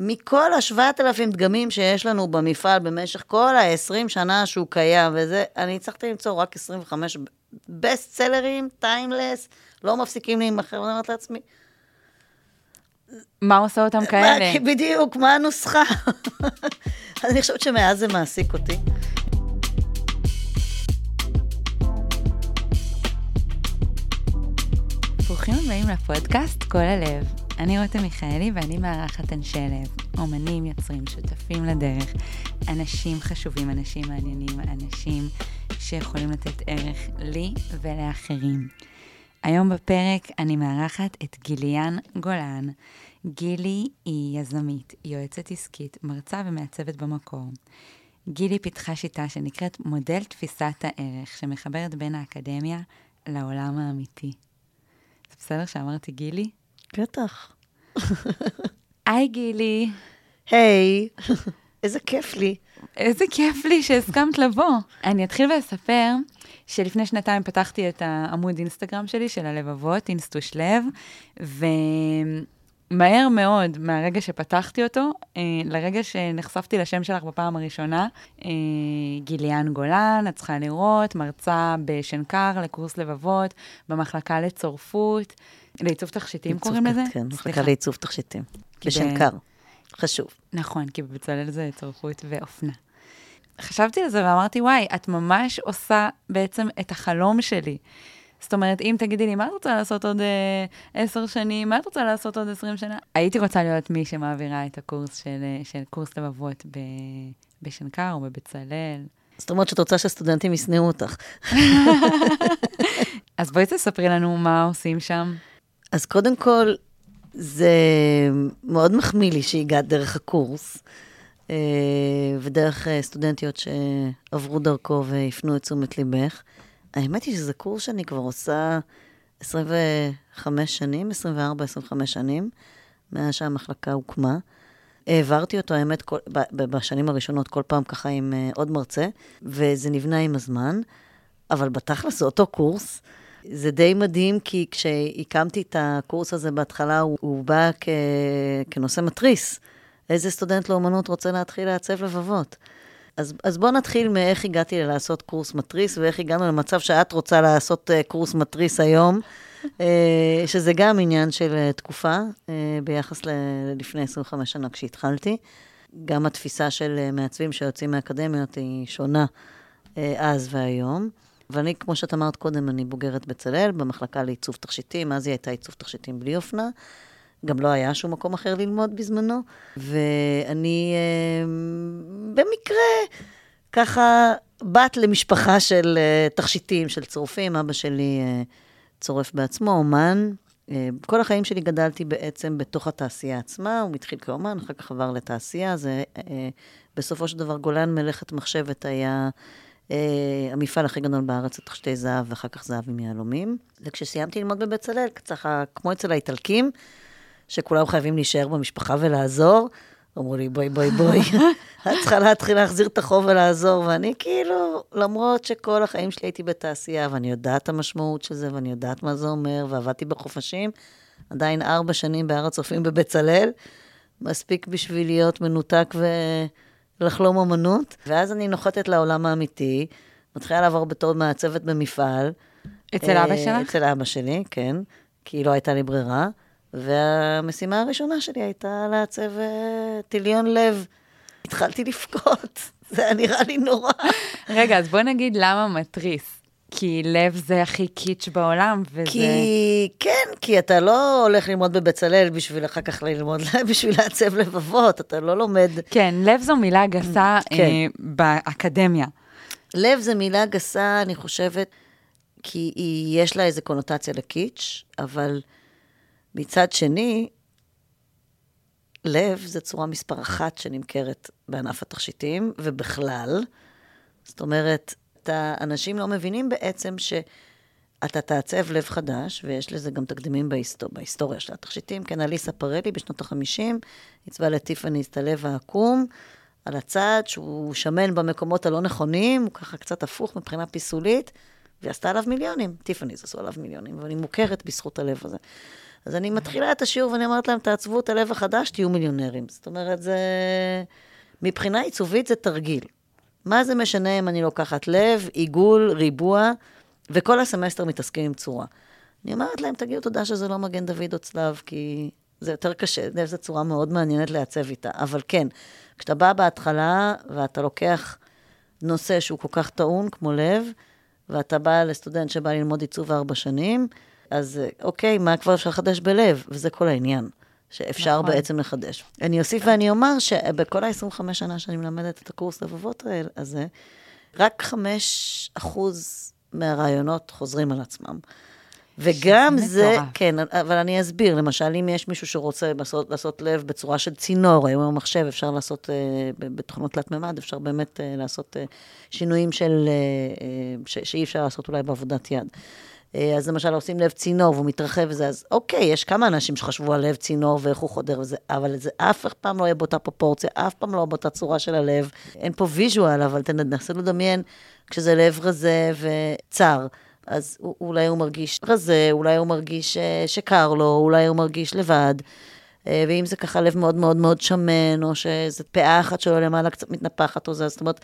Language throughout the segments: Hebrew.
מכל ה-7,000 דגמים שיש לנו במפעל במשך כל ה-20 שנה שהוא קיים, וזה, אני הצלחתי למצוא רק 25 בסט סלרים, טיימלס, לא מפסיקים להימכר, ואני אומרת לעצמי, מה עושה אותם כאלה? מה, בדיוק, מה הנוסחה? אני חושבת שמאז זה מעסיק אותי. ברוכים הבאים לפודקאסט כל הלב. אני רותם מיכאלי ואני מארחת אנשי לב, אומנים, יוצרים, שותפים לדרך, אנשים חשובים, אנשים מעניינים, אנשים שיכולים לתת ערך לי ולאחרים. היום בפרק אני מארחת את גיליאן גולן. גילי היא יזמית, יועצת עסקית, מרצה ומעצבת במקור. גילי פיתחה שיטה שנקראת מודל תפיסת הערך, שמחברת בין האקדמיה לעולם האמיתי. זה בסדר שאמרתי גילי? בטח. היי גילי. היי, איזה כיף לי. איזה כיף לי שהסכמת לבוא. אני אתחיל ואספר שלפני שנתיים פתחתי את העמוד אינסטגרם שלי, של הלבבות, אינסטוש לב, ומהר מאוד, מהרגע שפתחתי אותו, אה, לרגע שנחשפתי לשם שלך בפעם הראשונה, אה, גיליאן גולן, את צריכה לראות, מרצה בשנקר לקורס לבבות, במחלקה לצורפות, לעיצוב תכשיטים קוראים לזה? כן, מחלקה לעיצוב תכשיטים. בשנקר. חשוב. נכון, כי בבצלאל זה צורפות ואופנה. חשבתי על זה ואמרתי, וואי, את ממש עושה בעצם את החלום שלי. זאת אומרת, אם תגידי לי, מה את רוצה לעשות עוד אה, עשר אה, שנים? מה את רוצה לעשות עוד עשרים שנה? הייתי רוצה להיות מי שמעבירה את הקורס של, אה, של קורס לבבות ב, בשנקר או בבצלאל. זאת אומרת שאת רוצה שהסטודנטים ישנאו אותך. אז בואי תספרי לנו מה עושים שם. אז קודם כל, זה מאוד מחמיא לי שהגעת דרך הקורס. אה, ודרך אה, סטודנטיות שעברו דרכו והפנו את תשומת ליבך. האמת היא שזה קורס שאני כבר עושה 25 שנים, 24-25 שנים, מאז שהמחלקה הוקמה. העברתי אותו, האמת, כל, בשנים הראשונות, כל פעם ככה עם אה, עוד מרצה, וזה נבנה עם הזמן, אבל בתכלס זה אותו קורס. זה די מדהים, כי כשהקמתי את הקורס הזה בהתחלה, הוא, הוא בא כ, כנושא מתריס. איזה סטודנט לאומנות רוצה להתחיל לעצב לבבות? אז, אז בואו נתחיל מאיך הגעתי לעשות קורס מתריס, ואיך הגענו למצב שאת רוצה לעשות uh, קורס מתריס היום, uh, שזה גם עניין של uh, תקופה, ביחס ללפני 25 שנה כשהתחלתי. גם התפיסה של מעצבים שיוצאים מהאקדמיות היא שונה אז והיום. ואני, כמו שאת אמרת קודם, אני בוגרת בצלאל, במחלקה לעיצוב תכשיטים, אז היא הייתה עיצוב תכשיטים בלי אופנה. גם לא היה שום מקום אחר ללמוד בזמנו, ואני אה, במקרה, ככה, בת למשפחה של אה, תכשיטים, של צורפים, אבא שלי אה, צורף בעצמו, אומן. כל החיים שלי גדלתי בעצם בתוך התעשייה עצמה, הוא התחיל כאומן, אחר כך עבר לתעשייה, זה בסופו של דבר גולן מלאכת מחשבת היה המפעל הכי גדול בארץ לתכשיטי זהב, ואחר כך זהב עם יהלומים. וכשסיימתי ללמוד בבצלאל, ככה, כמו אצל האיטלקים, שכולם חייבים להישאר במשפחה ולעזור. אמרו לי, בואי, בואי, בואי, את צריכה להתחיל להחזיר את החוב ולעזור. ואני כאילו, למרות שכל החיים שלי הייתי בתעשייה, ואני יודעת את המשמעות של זה, ואני יודעת מה זה אומר, ועבדתי בחופשים, עדיין ארבע שנים בהר הצופים בבצלאל, מספיק בשביל להיות מנותק ולחלום אמנות. ואז אני נוחתת לעולם האמיתי, מתחילה לעבור בתור מעצבת במפעל. אצל אבא אה, שלך? אצל אבא שלי, כן, כי לא הייתה לי ברירה. והמשימה הראשונה שלי הייתה לעצב אה, טיליון לב. התחלתי לבכות, זה היה נראה לי נורא. רגע, אז בוא נגיד למה מתריס. כי לב זה הכי קיץ' בעולם, וזה... כי, כן, כי אתה לא הולך ללמוד בבצלאל בשביל אחר כך ללמוד, בשביל לעצב לבבות, אתה לא לומד... כן, לב זו מילה גסה כן. אה, באקדמיה. לב זו מילה גסה, אני חושבת, כי היא, יש לה איזו קונוטציה לקיץ', אבל... מצד שני, לב זה צורה מספר אחת שנמכרת בענף התכשיטים, ובכלל. זאת אומרת, אתה, אנשים לא מבינים בעצם שאתה תעצב לב חדש, ויש לזה גם תקדימים בהיסטור, בהיסטוריה של התכשיטים. כן, אליסה פרלי בשנות ה-50 עיצבה לטיפאני את הלב העקום על הצד, שהוא שמן במקומות הלא נכונים, הוא ככה קצת הפוך מבחינה פיסולית, והיא עשתה עליו מיליונים. טיפאני עשו עליו מיליונים, היא מוכרת בזכות הלב הזה. אז אני מתחילה את השיעור ואני אומרת להם, תעצבו את הלב החדש, תהיו מיליונרים. זאת אומרת, זה... מבחינה עיצובית זה תרגיל. מה זה משנה אם אני לוקחת לב, עיגול, ריבוע, וכל הסמסטר מתעסקים עם צורה. אני אומרת להם, תגידו תודה שזה לא מגן דוד או צלב, כי זה יותר קשה, זו צורה מאוד מעניינת לעצב איתה. אבל כן, כשאתה בא בהתחלה ואתה לוקח נושא שהוא כל כך טעון כמו לב, ואתה בא לסטודנט שבא ללמוד עיצוב ארבע שנים, אז אוקיי, מה כבר אפשר לחדש בלב? וזה כל העניין. שאפשר נכון. בעצם לחדש. אני אוסיף ואני אומר שבכל ה-25 שנה שאני מלמדת את הקורס לבבות הזה, רק 5 אחוז מהרעיונות חוזרים על עצמם. וגם זה, מטורף. כן, אבל אני אסביר, למשל, אם יש מישהו שרוצה לעשות, לעשות לב בצורה של צינור, היום במחשב אפשר לעשות, uh, בתוכנות תלת-ממד, אפשר באמת uh, לעשות uh, שינויים של, uh, ש, שאי אפשר לעשות אולי בעבודת יד. אה, אז למשל עושים לב צינור והוא מתרחב וזה, אז אוקיי, יש כמה אנשים שחשבו על לב צינור ואיך הוא חודר וזה, אבל זה אף פעם לא יהיה באותה פרופורציה, אף פעם לא באותה צורה של הלב. אין פה ויז'ואל, אבל תנסו לדמיין, כשזה לב רזה וצר. אז אולי הוא מרגיש רזה, אולי הוא מרגיש אה, שקר לו, אולי הוא מרגיש לבד. אה, ואם זה ככה לב מאוד מאוד מאוד שמן, או שאיזו פאה אחת שלו למעלה קצת מתנפחת או זה, זאת אומרת,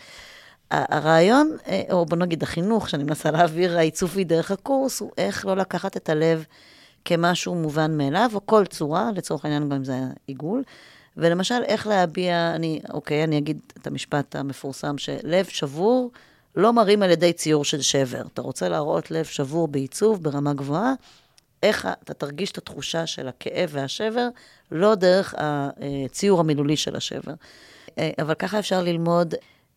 הרעיון, אה, או בוא נגיד החינוך שאני מנסה להעביר, העיצובי דרך הקורס, הוא איך לא לקחת את הלב כמשהו מובן מאליו, או כל צורה, לצורך העניין גם אם זה היה עיגול. ולמשל, איך להביע, אני, אוקיי, אני אגיד את המשפט המפורסם, שלב שבור לא מרים על ידי ציור של שבר. אתה רוצה להראות לב שבור בעיצוב ברמה גבוהה, איך אתה תרגיש את התחושה של הכאב והשבר, לא דרך הציור המילולי של השבר. אה, אבל ככה אפשר ללמוד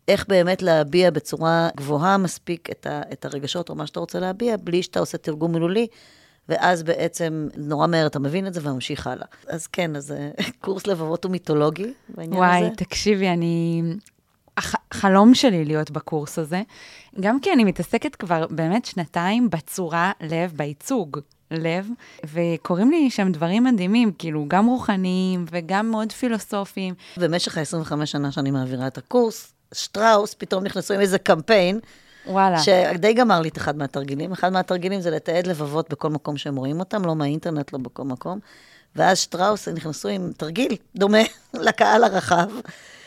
איך באמת להביע בצורה גבוהה מספיק את, ה, את הרגשות או מה שאתה רוצה להביע, בלי שאתה עושה תרגום מילולי, ואז בעצם נורא מהר אתה מבין את זה וממשיך הלאה. אז כן, אז אה, קורס לבבות הוא מיתולוגי בעניין וואי, הזה. וואי, תקשיבי, אני... החלום שלי להיות בקורס הזה, גם כי אני מתעסקת כבר באמת שנתיים בצורה לב, בייצוג לב, וקורים לי שם דברים מדהימים, כאילו, גם רוחניים וגם מאוד פילוסופיים. במשך ה-25 שנה שאני מעבירה את הקורס, שטראוס פתאום נכנסו עם איזה קמפיין. וואלה. שדי גמר לי את אחד מהתרגילים. אחד מהתרגילים זה לתעד לבבות בכל מקום שהם רואים אותם, לא מהאינטרנט, לא בכל מקום. ואז שטראוס נכנסו עם תרגיל דומה לקהל הרחב,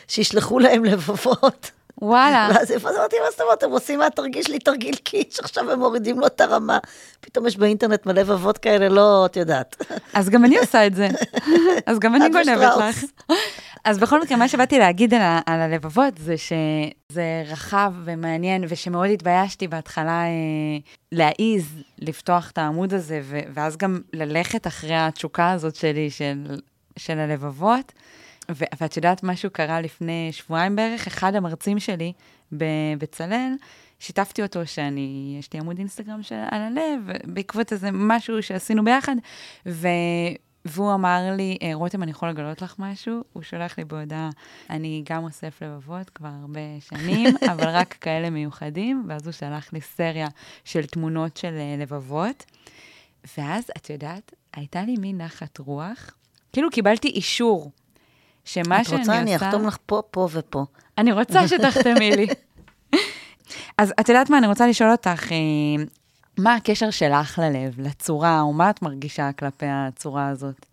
שישלחו להם לבבות. וואלה. ואז איפה זה אמרתי, מה זאת אומרת, הם עושים מהתרגיל שלי תרגיל קיץ', עכשיו הם מורידים לו את הרמה. פתאום יש באינטרנט מלא לבבות כאלה, לא, את יודעת. אז גם אני עושה את זה. אז גם אני גונבת לך. אז בכל מקרה, מה שבאתי להגיד על, ה- על הלבבות זה שזה רחב ומעניין, ושמאוד התביישתי בהתחלה אה, להעיז לפתוח את העמוד הזה, ו- ואז גם ללכת אחרי התשוקה הזאת שלי של, של הלבבות. ו- ואת יודעת, משהו קרה לפני שבועיים בערך, אחד המרצים שלי בבצלאל, שיתפתי אותו שאני, יש לי עמוד אינסטגרם של, על הלב, בעקבות איזה משהו שעשינו ביחד, ו... והוא אמר לי, אה, רותם, אני יכול לגלות לך משהו? הוא שולח לי בהודעה, אני גם אוסף לבבות כבר הרבה שנים, אבל רק כאלה מיוחדים, ואז הוא שלח לי סריה של תמונות של אה, לבבות. ואז, את יודעת, הייתה לי מין נחת רוח, כאילו קיבלתי אישור שמה שאני עושה... את רוצה, אני אחתום לך פה, פה ופה. אני רוצה שתחתמי לי. אז את יודעת מה, אני רוצה לשאול אותך, אה, מה הקשר שלך ללב, לצורה, או מה את מרגישה כלפי הצורה הזאת?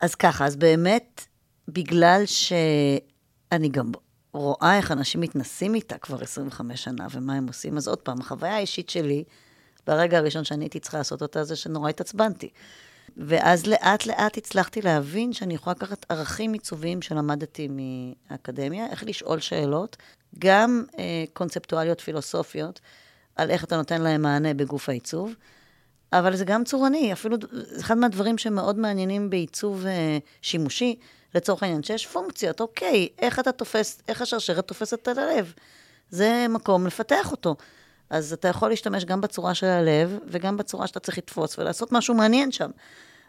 אז ככה, אז באמת, בגלל שאני גם רואה איך אנשים מתנסים איתה כבר 25 שנה, ומה הם עושים, אז עוד פעם, החוויה האישית שלי, ברגע הראשון שאני הייתי צריכה לעשות אותה, זה שנורא התעצבנתי. ואז לאט לאט הצלחתי להבין שאני יכולה לקחת ערכים עיצוביים שלמדתי מהאקדמיה, איך לשאול שאלות, גם אה, קונספטואליות פילוסופיות, על איך אתה נותן להם מענה בגוף העיצוב, אבל זה גם צורני, אפילו אחד מהדברים שמאוד מעניינים בעיצוב אה, שימושי, לצורך העניין, שיש פונקציות, אוקיי, איך אתה תופס, איך השרשרת תופסת על הלב. זה מקום לפתח אותו. אז אתה יכול להשתמש גם בצורה של הלב, וגם בצורה שאתה צריך לתפוס ולעשות משהו מעניין שם.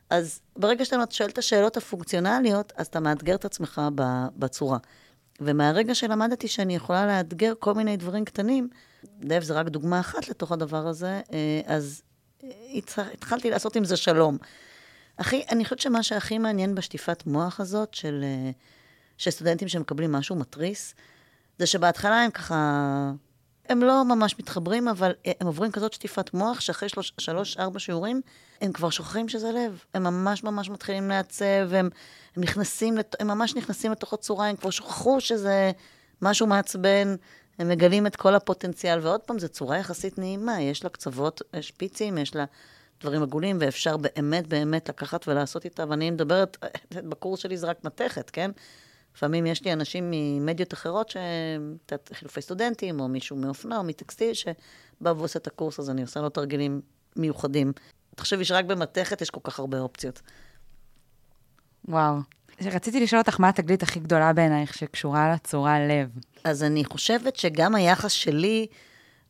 אז ברגע שאתה שואל את השאלות הפונקציונליות, אז אתה מאתגר את עצמך בצורה. ומהרגע שלמדתי שאני יכולה לאתגר כל מיני דברים קטנים, דב זה רק דוגמה אחת לתוך הדבר הזה, אה, אז התחלתי לעשות עם זה שלום. הכי, אני חושבת שמה שהכי מעניין בשטיפת מוח הזאת, של, אה, של סטודנטים שמקבלים משהו מתריס, זה שבהתחלה הם ככה הם לא ממש מתחברים, אבל הם עוברים כזאת שטיפת מוח, שאחרי שלוש, שלוש, ארבע שיעורים, הם כבר שוכחים שזה לב. הם ממש ממש מתחילים לעצב, הם, הם נכנסים, לת... הם ממש נכנסים לתוך הצורה, הם כבר שכחו שזה משהו מעצבן, הם מגלים את כל הפוטנציאל, ועוד פעם, זו צורה יחסית נעימה, יש לה קצוות, שפיצים, יש לה דברים עגולים, ואפשר באמת באמת לקחת ולעשות איתה, ואני מדברת, בקורס שלי זה רק מתכת, כן? לפעמים יש לי אנשים ממדיות אחרות, שהם חילופי סטודנטים, או מישהו מאופנה או מטקסטיל, שבא ועושה את הקורס הזה, אני עושה לו תרגילים מיוחדים. תחשבי שרק במתכת יש כל כך הרבה אופציות. וואו. רציתי לשאול אותך, מה התגלית הכי גדולה בעינייך שקשורה לצורה לב? אז אני חושבת שגם היחס שלי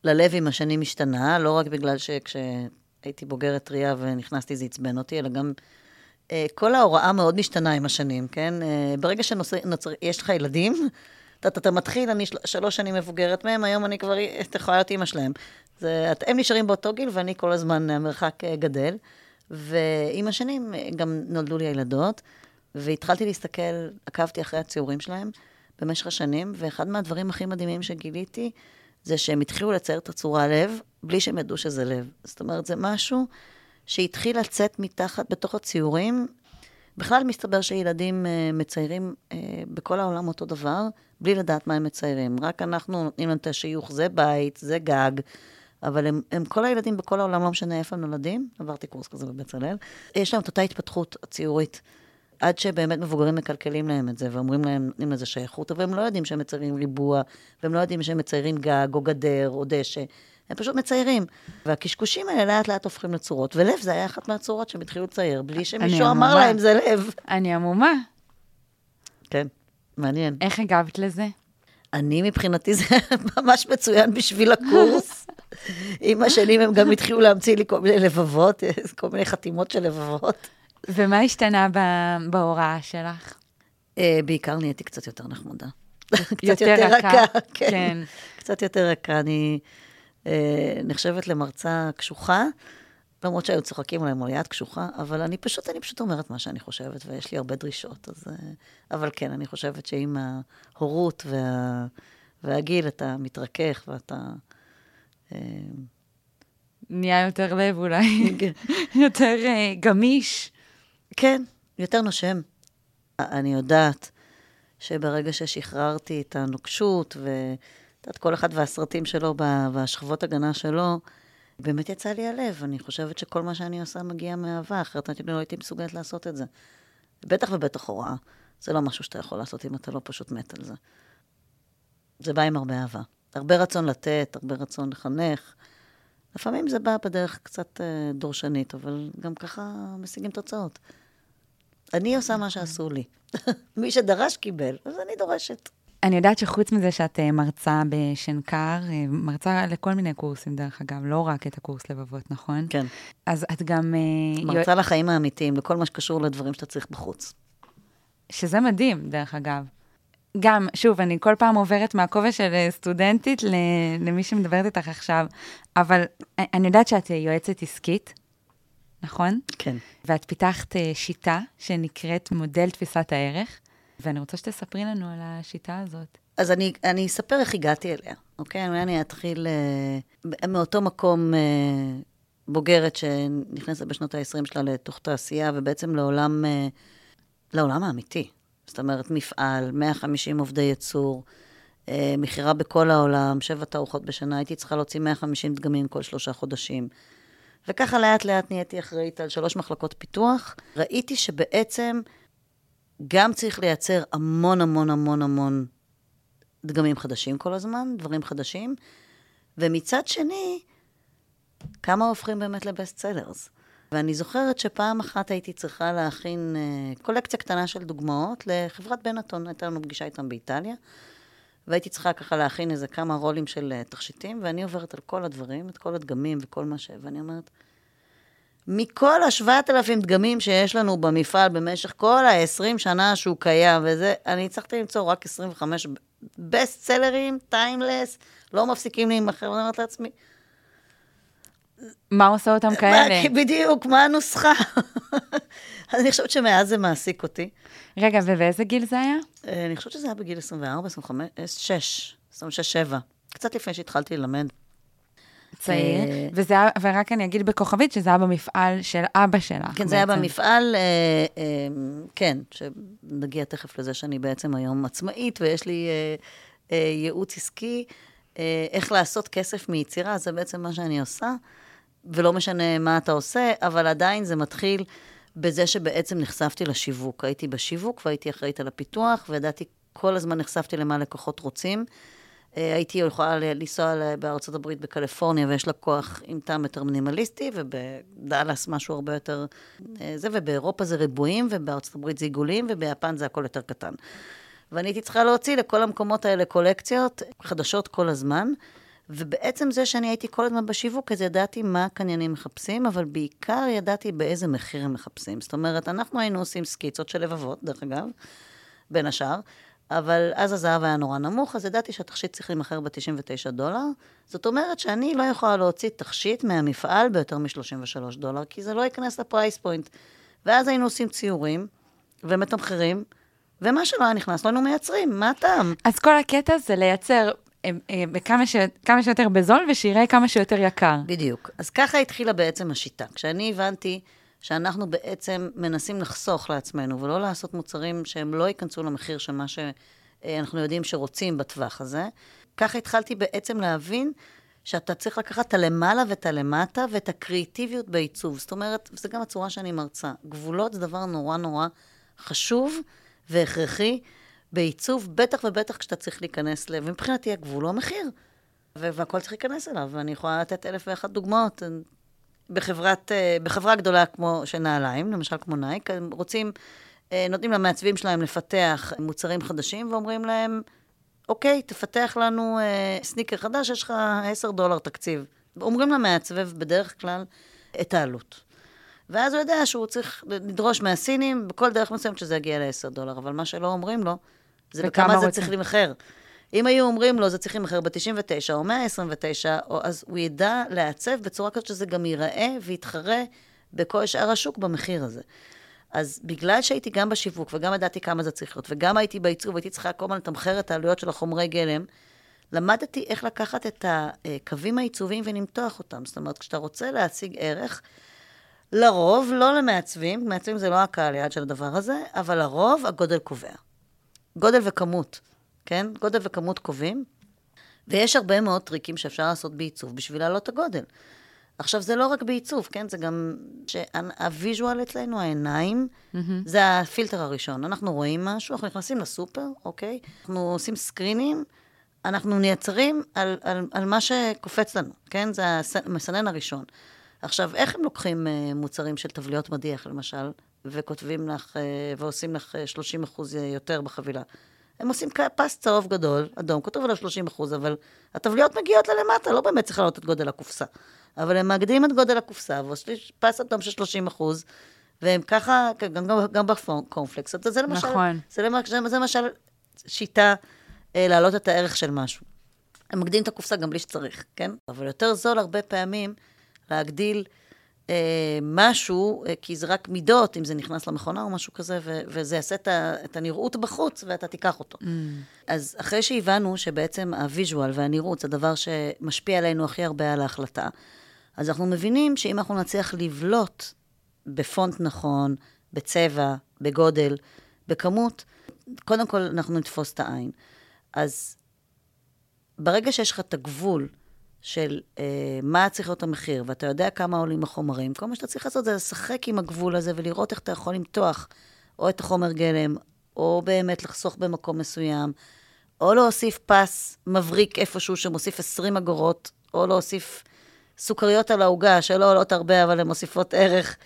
ללב עם השנים השתנה, לא רק בגלל שכשהייתי בוגרת טריה ונכנסתי זה עצבן אותי, אלא גם כל ההוראה מאוד משתנה עם השנים, כן? אה, ברגע שיש לך ילדים, אתה, מתחיל, אני של, שלוש שנים מבוגרת מהם, היום אני כבר, אתה יכולה להיות אימא שלהם. הם נשארים באותו גיל ואני כל הזמן, המרחק אה, גדל. ועם השנים גם נולדו לי הילדות, והתחלתי להסתכל, עקבתי אחרי הציורים שלהם במשך השנים, ואחד מהדברים הכי מדהימים שגיליתי, זה שהם התחילו לצייר את הצורה לב, בלי שהם ידעו שזה לב. זאת אומרת, זה משהו שהתחיל לצאת מתחת, בתוך הציורים. בכלל מסתבר שילדים uh, מציירים uh, בכל העולם אותו דבר, בלי לדעת מה הם מציירים. רק אנחנו נותנים להם את השיוך, זה בית, זה גג, אבל הם, הם כל הילדים בכל העולם, לא משנה איפה הם נולדים, עברתי קורס כזה בבצלאל, יש להם את אותה התפתחות הציורית. עד שבאמת מבוגרים מקלקלים להם את זה, ואומרים להם, נותנים לזה שייכות, אבל הם לא יודעים שהם מציירים ריבוע, והם לא יודעים שהם מציירים גג, או גדר, או דשא. הם פשוט מציירים. והקשקושים האלה לאט לאט הופכים לצורות, ולב זה היה אחת מהצורות שהם התחילו לצייר, בלי שמישהו אמר להם זה לב. אני עמומה. כן, מעניין. איך הגבת לזה? אני מבחינתי זה ממש מצוין בשביל הקורס. עם השנים הם גם התחילו להמציא לי כל מיני לבבות, כל מיני חתימות של לבבות. ומה השתנה בהוראה שלך? אה, בעיקר נהייתי קצת יותר נחמדה. קצת יותר רכה, כן. כן. קצת יותר רכה. אני נחשבת למרצה קשוחה, למרות שהיו צוחקים עליהם על יד קשוחה, אבל אני פשוט, אני פשוט אומרת מה שאני חושבת, ויש לי הרבה דרישות. אז, אה, אבל כן, אני חושבת שעם ההורות וה, והגיל אתה מתרכך ואתה... נהיה יותר לב אולי, כן. יותר גמיש. כן, יותר נושם. אני יודעת שברגע ששחררתי את הנוקשות, ואת יודעת, כל אחד והסרטים שלו והשכבות הגנה שלו, באמת יצא לי הלב. אני חושבת שכל מה שאני עושה מגיע מאהבה, אחרת אני לא הייתי מסוגלת לעשות את זה. בטח ובטח הוראה. זה לא משהו שאתה יכול לעשות אם אתה לא פשוט מת על זה. זה בא עם הרבה אהבה. הרבה רצון לתת, הרבה רצון לחנך. לפעמים זה בא בדרך קצת אה, דורשנית, אבל גם ככה משיגים תוצאות. אני עושה מה שעשו לי. מי שדרש קיבל, אז אני דורשת. אני יודעת שחוץ מזה שאת אה, מרצה בשנקר, אה, מרצה לכל מיני קורסים, דרך אגב, לא רק את הקורס לבבות, נכון? כן. אז את גם... אה, מרצה לחיים האמיתיים, לכל מה שקשור לדברים שאתה צריך בחוץ. שזה מדהים, דרך אגב. גם, שוב, אני כל פעם עוברת מהכובע של סטודנטית למי שמדברת איתך עכשיו, אבל אני יודעת שאת יועצת עסקית, נכון? כן. ואת פיתחת שיטה שנקראת מודל תפיסת הערך, ואני רוצה שתספרי לנו על השיטה הזאת. אז אני, אני אספר איך הגעתי אליה, אוקיי? אולי אני אתחיל uh, מאותו מקום uh, בוגרת שנכנסת בשנות ה-20 שלה לתוך תעשייה, ובעצם לעולם, uh, לעולם האמיתי. זאת אומרת, מפעל, 150 עובדי ייצור, uh, מכירה בכל העולם, שבע תערוכות בשנה, הייתי צריכה להוציא 150 דגמים כל שלושה חודשים. וככה לאט לאט נהייתי אחראית על שלוש מחלקות פיתוח. ראיתי שבעצם גם צריך לייצר המון המון המון המון דגמים חדשים כל הזמן, דברים חדשים, ומצד שני, כמה הופכים באמת לבסט סלרס. ואני זוכרת שפעם אחת הייתי צריכה להכין uh, קולקציה קטנה של דוגמאות לחברת בנטון, הייתה לנו פגישה איתם באיטליה, והייתי צריכה ככה להכין איזה כמה רולים של uh, תכשיטים, ואני עוברת על כל הדברים, את כל הדגמים וכל מה ש... ואני אומרת, מכל השבעת אלפים דגמים שיש לנו במפעל במשך כל ה-20 שנה שהוא קיים, וזה, אני הצלחתי למצוא רק 25 בסט סלרים, טיימלס, לא מפסיקים להימכר, ואני אומרת לעצמי, מה עושה אותם כאלה? בדיוק, מה הנוסחה? אז אני חושבת שמאז זה מעסיק אותי. רגע, ובאיזה גיל זה היה? אה, אני חושבת שזה היה בגיל 24, 25, 6, 26, 7. קצת לפני שהתחלתי ללמד. צעיר, וזה היה, ורק אני אגיד בכוכבית שזה היה במפעל של אבא שלך. כן, זה היה במפעל, אה, אה, כן, שנגיע תכף לזה שאני בעצם היום עצמאית, ויש לי אה, אה, ייעוץ עסקי, אה, איך לעשות כסף מיצירה, זה בעצם מה שאני עושה, ולא משנה מה אתה עושה, אבל עדיין זה מתחיל בזה שבעצם נחשפתי לשיווק. הייתי בשיווק והייתי אחראית על הפיתוח, וידעתי, כל הזמן נחשפתי למה לקוחות רוצים. אה, הייתי יכולה לנסוע בארצות הברית, בקליפורניה, ויש לה כוח עם טעם יותר מינימליסטי, ובדאלאס משהו הרבה יותר אה, זה, ובאירופה זה ריבועים, ובארצות הברית זה עיגולים, וביפן זה הכל יותר קטן. ואני הייתי צריכה להוציא לכל המקומות האלה קולקציות חדשות כל הזמן. ובעצם זה שאני הייתי כל הזמן בשיווק, אז ידעתי מה הקניינים מחפשים, אבל בעיקר ידעתי באיזה מחיר הם מחפשים. זאת אומרת, אנחנו היינו עושים סקיצות של לבבות, דרך אגב, בין השאר, אבל אז הזהב היה נורא נמוך, אז ידעתי שהתכשיט צריך להימכר ב-99 דולר. זאת אומרת שאני לא יכולה להוציא תכשיט מהמפעל ביותר מ-33 דולר, כי זה לא ייכנס לפרייס פוינט. ואז היינו עושים ציורים ומתמחרים, ומה שלא היה נכנס, לא היינו מייצרים, מה הטעם? אז כל הקטע זה לייצר אה, אה, בכמה ש... כמה שיותר בזול ושיראה כמה שיותר יקר. בדיוק. אז ככה התחילה בעצם השיטה. כשאני הבנתי שאנחנו בעצם מנסים לחסוך לעצמנו, ולא לעשות מוצרים שהם לא ייכנסו למחיר של מה שאנחנו יודעים שרוצים בטווח הזה. ככה התחלתי בעצם להבין שאתה צריך לקחת את הלמעלה ואת הלמטה ואת הקריאיטיביות בעיצוב. זאת אומרת, וזו גם הצורה שאני מרצה. גבולות זה דבר נורא נורא חשוב והכרחי בעיצוב, בטח ובטח כשאתה צריך להיכנס ל... ומבחינתי הגבול הוא המחיר. והכל צריך להיכנס אליו, ואני יכולה לתת אלף ואחת דוגמאות. בחברת, אה, בחברה גדולה כמו של נעליים, למשל כמו נייק, הם רוצים, אה, נותנים למעצבים שלהם לפתח מוצרים חדשים ואומרים להם, אוקיי, תפתח לנו אה, סניקר חדש, יש לך 10 דולר תקציב. אומרים למעצב בדרך כלל את העלות. ואז הוא יודע שהוא צריך לדרוש מהסינים בכל דרך מסוימת שזה יגיע ל-10 דולר, אבל מה שלא אומרים לו, זה בכמה זה צריך להימכר. אם היו אומרים לו, זה צריך להימכר ב-99 או 129, או, אז הוא ידע לעצב בצורה כזאת שזה גם ייראה ויתחרה בכל שאר השוק במחיר הזה. אז בגלל שהייתי גם בשיווק וגם ידעתי כמה זה צריך להיות, וגם הייתי בעיצוב, הייתי צריכה כל הזמן לתמחר את העלויות של החומרי גלם, למדתי איך לקחת את הקווים העיצוביים ולמתוח אותם. זאת אומרת, כשאתה רוצה להציג ערך, לרוב, לא למעצבים, מעצבים זה לא הקהל יעד של הדבר הזה, אבל לרוב הגודל קובע. גודל וכמות. כן? גודל וכמות קובעים, ויש הרבה מאוד טריקים שאפשר לעשות בעיצוב בשביל להעלות את הגודל. עכשיו, זה לא רק בעיצוב, כן? זה גם שה visual אצלנו, העיניים, mm-hmm. זה הפילטר הראשון. אנחנו רואים משהו, אנחנו נכנסים לסופר, אוקיי? אנחנו עושים screening, אנחנו נעצרים על, על, על מה שקופץ לנו, כן? זה המסנן הראשון. עכשיו, איך הם לוקחים uh, מוצרים של תבליות מדיח, למשל, וכותבים לך, uh, ועושים לך 30 אחוז יותר בחבילה? הם עושים פס צהוב גדול, אדום, כתוב עליו 30 אחוז, אבל הטבליות מגיעות ללמטה, לא באמת צריך להעלות את גודל הקופסה. אבל הם מאגדים את גודל הקופסה, ועושים פס אדום של 30 אחוז, והם ככה, גם, גם, גם בקורנפלקס. זה למשל, נכון. זה למשל, זה למשל שיטה אה, להעלות את הערך של משהו. הם מגדילים את הקופסה גם בלי שצריך, כן? אבל יותר זול הרבה פעמים להגדיל משהו, אה, כי זה רק מידות, אם זה נכנס למכונה או משהו כזה, ו- וזה יעשה את, ה- את הנראות בחוץ, ואתה תיקח אותו. Mm. אז אחרי שהבנו שבעצם ה visual והנראות זה הדבר שמשפיע עלינו הכי הרבה על ההחלטה, אז אנחנו מבינים שאם אנחנו נצליח לבלוט בפונט נכון, בצבע, בגודל, בכמות, קודם כל אנחנו נתפוס את העין. אז ברגע שיש לך את הגבול, של אה, מה צריך להיות המחיר, ואתה יודע כמה עולים החומרים, כל מה שאתה צריך לעשות זה לשחק עם הגבול הזה ולראות איך אתה יכול למתוח או את החומר גלם, או באמת לחסוך במקום מסוים, או להוסיף פס מבריק איפשהו שמוסיף 20 אגורות, או להוסיף סוכריות על העוגה, שלא עולות הרבה, אבל הן מוסיפות ערך.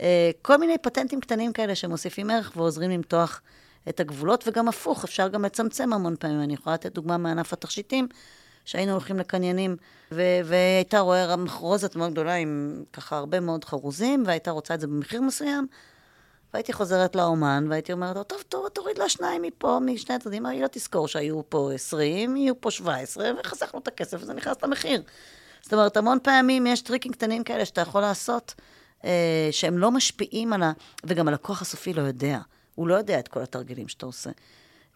אה, כל מיני פטנטים קטנים כאלה שמוסיפים ערך ועוזרים למתוח את הגבולות, וגם הפוך, אפשר גם לצמצם המון פעמים. אני יכולה לתת דוגמה מענף התכשיטים. שהיינו הולכים לקניינים, ו- והייתה רואה מחרוזת מאוד גדולה עם ככה הרבה מאוד חרוזים, והייתה רוצה את זה במחיר מסוים, והייתי חוזרת לאומן, והייתי אומרת לו, טוב, טוב, תוריד לה שניים מפה, משני הצדדים, היא לא תזכור שהיו פה 20, יהיו פה 17, וחסכנו את הכסף, וזה נכנס למחיר. זאת אומרת, המון פעמים יש טריקים קטנים כאלה שאתה יכול לעשות, אה, שהם לא משפיעים על ה... וגם הלקוח הסופי לא יודע. הוא לא יודע את כל התרגילים שאתה עושה.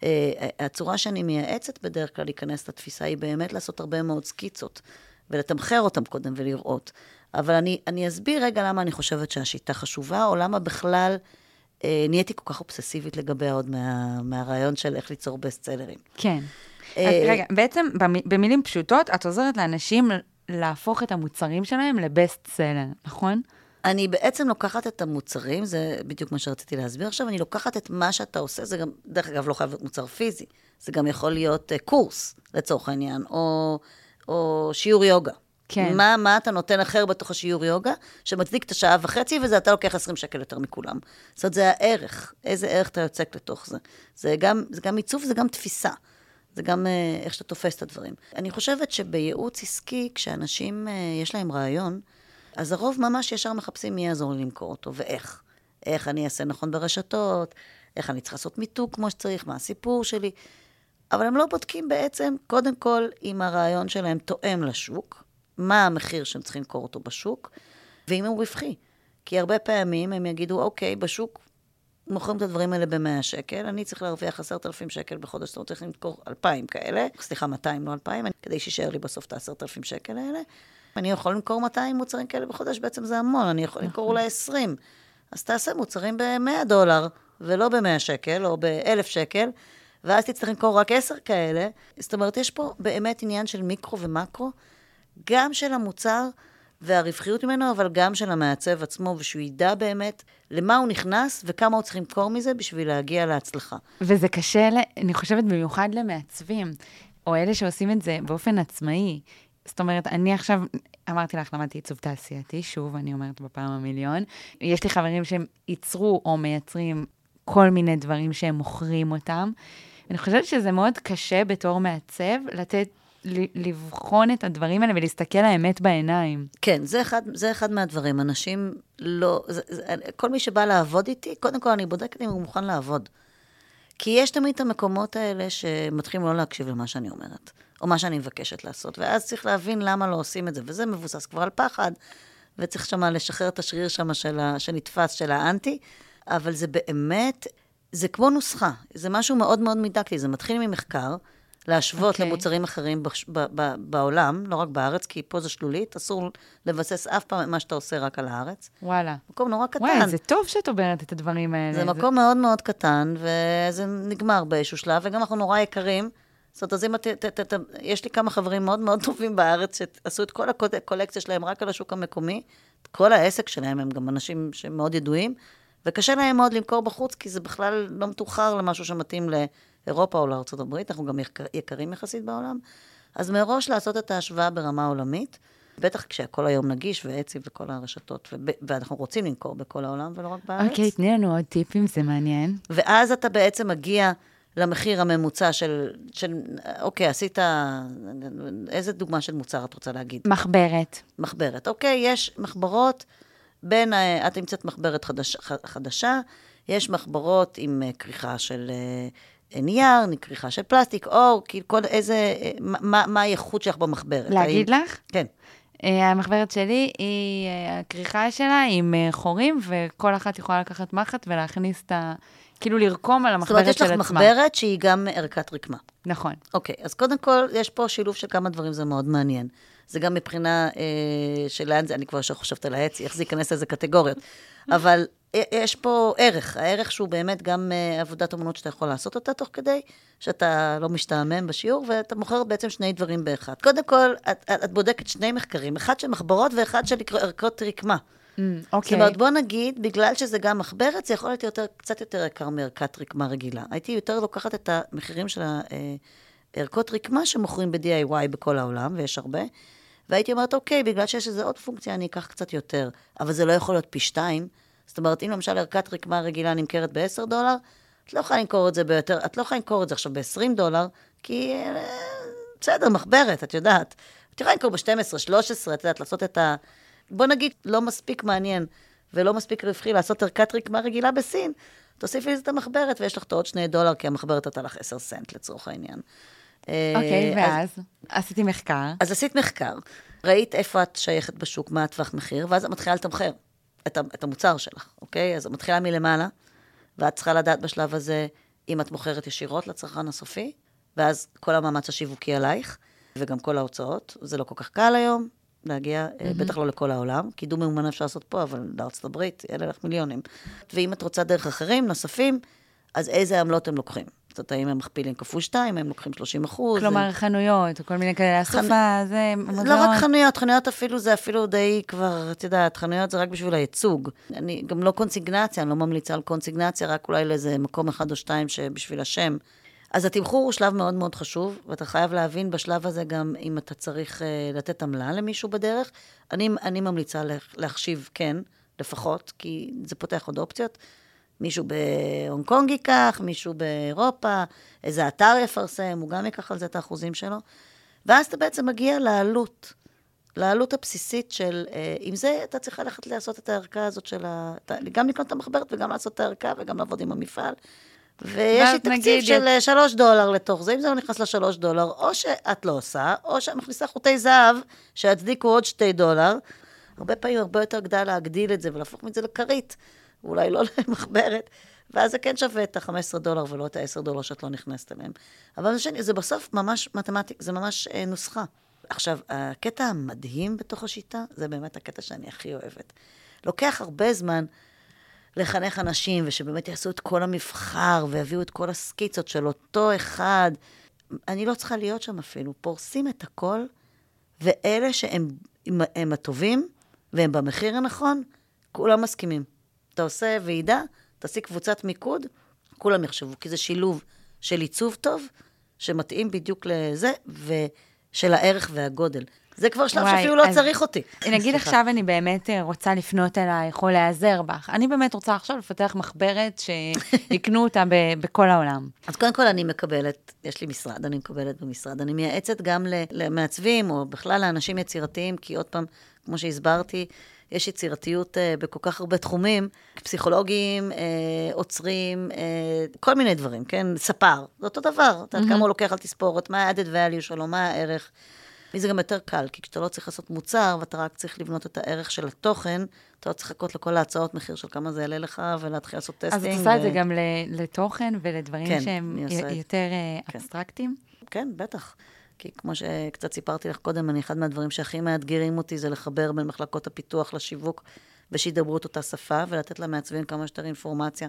אה, הצורה שאני מייעצת בדרך כלל להיכנס לתפיסה היא באמת לעשות הרבה מאוד סקיצות, ולתמחר אותם קודם ולראות. אבל אני, אני אסביר רגע למה אני חושבת שהשיטה חשובה, או למה בכלל אה, נהייתי כל כך אובססיבית לגביה עוד מה, מהרעיון של איך ליצור בסט סלרים. כן. אז רגע, בעצם במילים פשוטות, את עוזרת לאנשים להפוך את המוצרים שלהם לבסט סלר, נכון? אני בעצם לוקחת את המוצרים, זה בדיוק מה שרציתי להסביר עכשיו, אני לוקחת את מה שאתה עושה, זה גם, דרך אגב, לא חייב להיות מוצר פיזי, זה גם יכול להיות uh, קורס, לצורך העניין, או, או שיעור יוגה. כן. מה, מה אתה נותן אחר בתוך השיעור יוגה, שמצדיק את השעה וחצי, וזה אתה לוקח 20 שקל יותר מכולם. זאת אומרת, זה הערך, איזה ערך אתה יוצק לתוך זה. זה גם, זה גם עיצוב, זה גם תפיסה. זה גם uh, איך שאתה תופס את הדברים. אני חושבת שבייעוץ עסקי, כשאנשים, uh, יש להם רעיון, אז הרוב ממש ישר מחפשים מי יעזור לי למכור אותו, ואיך. איך אני אעשה נכון ברשתות, איך אני צריך לעשות מיתוג כמו שצריך, מה הסיפור שלי. אבל הם לא בודקים בעצם, קודם כל, אם הרעיון שלהם תואם לשוק, מה המחיר שהם צריכים למכור אותו בשוק, ואם הוא רווחי. כי הרבה פעמים הם יגידו, אוקיי, בשוק מוכרים את הדברים האלה ב-100 שקל, אני צריך להרוויח 10,000 שקל בחודש, זאת אומרת, צריך למכור 2,000 כאלה, סליחה, 200, לא 2,000, כדי שישאר לי בסוף את ה-10,000 שקל האלה. אני יכול למכור 200 מוצרים כאלה בחודש, בעצם זה המון, אני יכול למכור נכון. אולי 20. אז תעשה מוצרים ב-100 דולר, ולא ב-100 שקל, או ב-1,000 שקל, ואז תצטרך למכור רק 10 כאלה. זאת אומרת, יש פה באמת עניין של מיקרו ומקרו, גם של המוצר והרווחיות ממנו, אבל גם של המעצב עצמו, ושהוא ידע באמת למה הוא נכנס וכמה הוא צריך למכור מזה בשביל להגיע להצלחה. וזה קשה, אני חושבת, במיוחד למעצבים, או אלה שעושים את זה באופן עצמאי. זאת אומרת, אני עכשיו, אמרתי לך, למדתי עיצוב תעשייתי, שוב, אני אומרת בפעם המיליון. יש לי חברים שהם ייצרו או מייצרים כל מיני דברים שהם מוכרים אותם. אני חושבת שזה מאוד קשה בתור מעצב לתת, לבחון את הדברים האלה ולהסתכל האמת בעיניים. כן, זה אחד, זה אחד מהדברים. אנשים לא... זה, זה, כל מי שבא לעבוד איתי, קודם כל אני בודקת אם הוא מוכן לעבוד. כי יש תמיד את המקומות האלה שמתחילים לא להקשיב למה שאני אומרת, או מה שאני מבקשת לעשות, ואז צריך להבין למה לא עושים את זה, וזה מבוסס כבר על פחד, וצריך שמה לשחרר את השריר שם של ה, שנתפס, של האנטי, אבל זה באמת, זה כמו נוסחה, זה משהו מאוד מאוד מידקטי, זה מתחיל ממחקר, להשוות okay. אוקיי. למוצרים אחרים בש, ב, ב, בעולם, לא רק בארץ, כי פה זה שלולית, אסור לבסס אף פעם את מה שאתה עושה רק על הארץ. וואלה. מקום נורא קטן. וואי, זה טוב שאת אומרת את הדברים האלה. זה מקום מאוד מאוד קטן, וזה נגמר באיזשהו שלב, וגם אנחנו נורא יקרים. זאת אומרת, אז אם את... ת, ת, ת, יש לי כמה חברים מאוד מאוד טובים בארץ, שעשו את כל הקולקציה שלהם רק על השוק המקומי. את כל העסק שלהם, הם גם אנשים שמאוד ידועים, וקשה להם מאוד למכור בחוץ, כי זה בכלל לא מתוחר למשהו שמתאים לאירופה או לארה"ב, אנחנו גם יקר, יקרים יחסית בעולם. אז מראש לעשות את ההשוואה ברמה עולמית, בטח כשהכל היום נגיש, ואצי וכל הרשתות, וב, ואנחנו רוצים למכור בכל העולם ולא רק בארץ. אוקיי, תני לנו עוד טיפים, זה מעניין. ואז אתה בעצם מגיע למחיר הממוצע של, של אוקיי, עשית, איזה דוגמה של מוצר את רוצה להגיד? מחברת. מחברת. אוקיי, יש מחברות בין, אה, את נמצאת מחברת חדש, חדשה, יש מחברות עם אה, כריכה של אה, נייר, כריכה של פלסטיק, או כאילו כל איזה, מה, מה הייחוד שלך במחברת? להגיד האם- לך? כן. אה, המחברת שלי היא, אה, הכריכה שלה עם אה, חורים, וכל אחת יכולה לקחת מחט ולהכניס את ה... כאילו לרקום על זאת אומרת, המחברת יש של לך עצמה. מחברת שהיא גם ערכת רקמה. נכון. אוקיי, אז קודם כל, יש פה שילוב של כמה דברים, זה מאוד מעניין. זה גם מבחינה אה, של לאן זה, אני כבר עכשיו חושבת על העץ, איך זה ייכנס לאיזה קטגוריות. אבל יש פה ערך, הערך שהוא באמת גם אה, עבודת אמנות שאתה יכול לעשות אותה תוך כדי, שאתה לא משתעמם בשיעור, ואתה מוכר בעצם שני דברים באחד. קודם כל, את, את, בודקת שני מחקרים, אחד של מחברות ואחד של ערכות רקמה. Mm, זאת אוקיי. אומרת, בוא נגיד, בגלל שזה גם מחברת, זה יכול להיות יותר, קצת יותר יקר מערכת רקמה רגילה. הייתי יותר לוקחת את המחירים של הערכות רקמה שמוכרים ב-DIY בכל העולם, ויש הרבה, והייתי אומרת, אוקיי, בגלל שיש איזה עוד פונקציה, אני אקח קצת יותר, אבל זה לא יכול להיות פי שתיים. זאת אומרת, אם למשל ערכת רקמה רגילה נמכרת ב-10 דולר, את לא יכולה למכור את זה ביותר, את לא יכולה למכור את זה עכשיו ב-20 דולר, כי אה, בסדר, מחברת, את יודעת. את יכולה למכור ב-12, 13, את יודעת, לעשות את ה... בוא נגיד, לא מספיק מעניין ולא מספיק רווחי לעשות ערכת רקמה רגילה בסין, תוסיפי לזה את המחברת ויש לך את העוד שני דולר, כי המחברת עלתה לך 10 סנט לצורך העניין. אוקיי, אה, ואז? עשיתי מחקר. אז עשית מחקר, ראית איפה את שייכת בשוק, מה הטווח מחיר, ואז את מתחילה לתמחר את, את המוצר שלך, אוקיי? אז את מתחילה מלמעלה, ואת צריכה לדעת בשלב הזה אם את מוכרת ישירות לצרכן הסופי, ואז כל המאמץ השיווקי עלייך, וגם כל ההוצאות. זה לא כל כך קל היום להגיע, mm-hmm. בטח לא לכל העולם. קידום ממומן אפשר לעשות פה, אבל לארצות הברית, אלה לך מיליונים. ואם את רוצה דרך אחרים, נוספים, אז איזה עמלות הם לוקחים? אומרת, האם הם מכפילים כפול שתיים, הם לוקחים 30 אחוז. כלומר, הם... חנויות, או כל מיני כאלה, אסופה, זה מוזיאון. לא רק חנויות, חנויות אפילו זה אפילו די כבר, את יודעת, חנויות זה רק בשביל הייצוג. אני גם לא קונסיגנציה, אני לא ממליצה על קונסיגנציה, רק אולי לאיזה מקום אחד או שתיים שבשביל השם. אז התמחור הוא שלב מאוד מאוד חשוב, ואתה חייב להבין בשלב הזה גם אם אתה צריך uh, לתת עמלה למישהו בדרך. אני, אני ממליצה להחשיב כן, לפחות, כי זה פותח עוד אופציות. מישהו בהונג קונג ייקח, מישהו באירופה, איזה אתר יפרסם, הוא גם ייקח על זה את האחוזים שלו. ואז אתה בעצם מגיע לעלות, לעלות הבסיסית של, אה, עם זה אתה צריך ללכת לעשות את הערכה הזאת של ה... גם לקנות את המחברת וגם לעשות את הערכה וגם לעבוד עם המפעל. ויש לי תקציב של את... שלוש דולר לתוך זה, אם זה לא נכנס לשלוש דולר, או שאת לא עושה, או שאת מכניסה חוטי זהב שיצדיקו עוד שתי דולר. הרבה פעמים הרבה יותר כדאי להגדיל את זה ולהפוך את זה לכרית. ואולי לא למחברת, ואז זה כן שווה את ה-15 דולר ולא את ה-10 דולר שאת לא נכנסת אליהם. אבל שני, זה בסוף ממש מתמטיקה, זה ממש אה, נוסחה. עכשיו, הקטע המדהים בתוך השיטה, זה באמת הקטע שאני הכי אוהבת. לוקח הרבה זמן לחנך אנשים, ושבאמת יעשו את כל המבחר, ויביאו את כל הסקיצות של אותו אחד. אני לא צריכה להיות שם אפילו. פורסים את הכל, ואלה שהם הם, הם הטובים, והם במחיר הנכון, כולם מסכימים. אתה עושה ועידה, תעשי קבוצת מיקוד, כולם יחשבו, כי זה שילוב של עיצוב טוב, שמתאים בדיוק לזה, ושל הערך והגודל. זה כבר שלב וואי, שאפילו לא צריך אותי. נגיד עכשיו אני באמת אה, רוצה לפנות אלייך או להיעזר בך. אני באמת רוצה עכשיו לפתח מחברת שיקנו אותה ב- בכל העולם. אז קודם כל אני מקבלת, יש לי משרד, אני מקבלת במשרד. אני מייעצת גם למעצבים, או בכלל לאנשים יצירתיים, כי עוד פעם, כמו שהסברתי, יש יצירתיות אה, בכל כך הרבה תחומים, פסיכולוגים, אה, אוצרים, אה, כל מיני דברים, כן? ספר, זה אותו דבר. את יודעת mm-hmm. כמה הוא לוקח על תספורת, מה ה-added value שלו, מה הערך. וזה גם יותר קל, כי כשאתה לא צריך לעשות מוצר, ואתה רק צריך לבנות את הערך של התוכן, אתה לא צריך לחכות לכל ההצעות מחיר של כמה זה יעלה לך, ולהתחיל לעשות testing. אז את עושה ו... את זה גם לתוכן ולדברים כן, שהם יותר כן. אבסטרקטיים? כן, בטח. כי כמו שקצת סיפרתי לך קודם, אני, אחד מהדברים שהכי מאתגרים אותי זה לחבר בין מחלקות הפיתוח לשיווק, ושידברו את אותה שפה, ולתת למעצבים כמה שיותר אינפורמציה,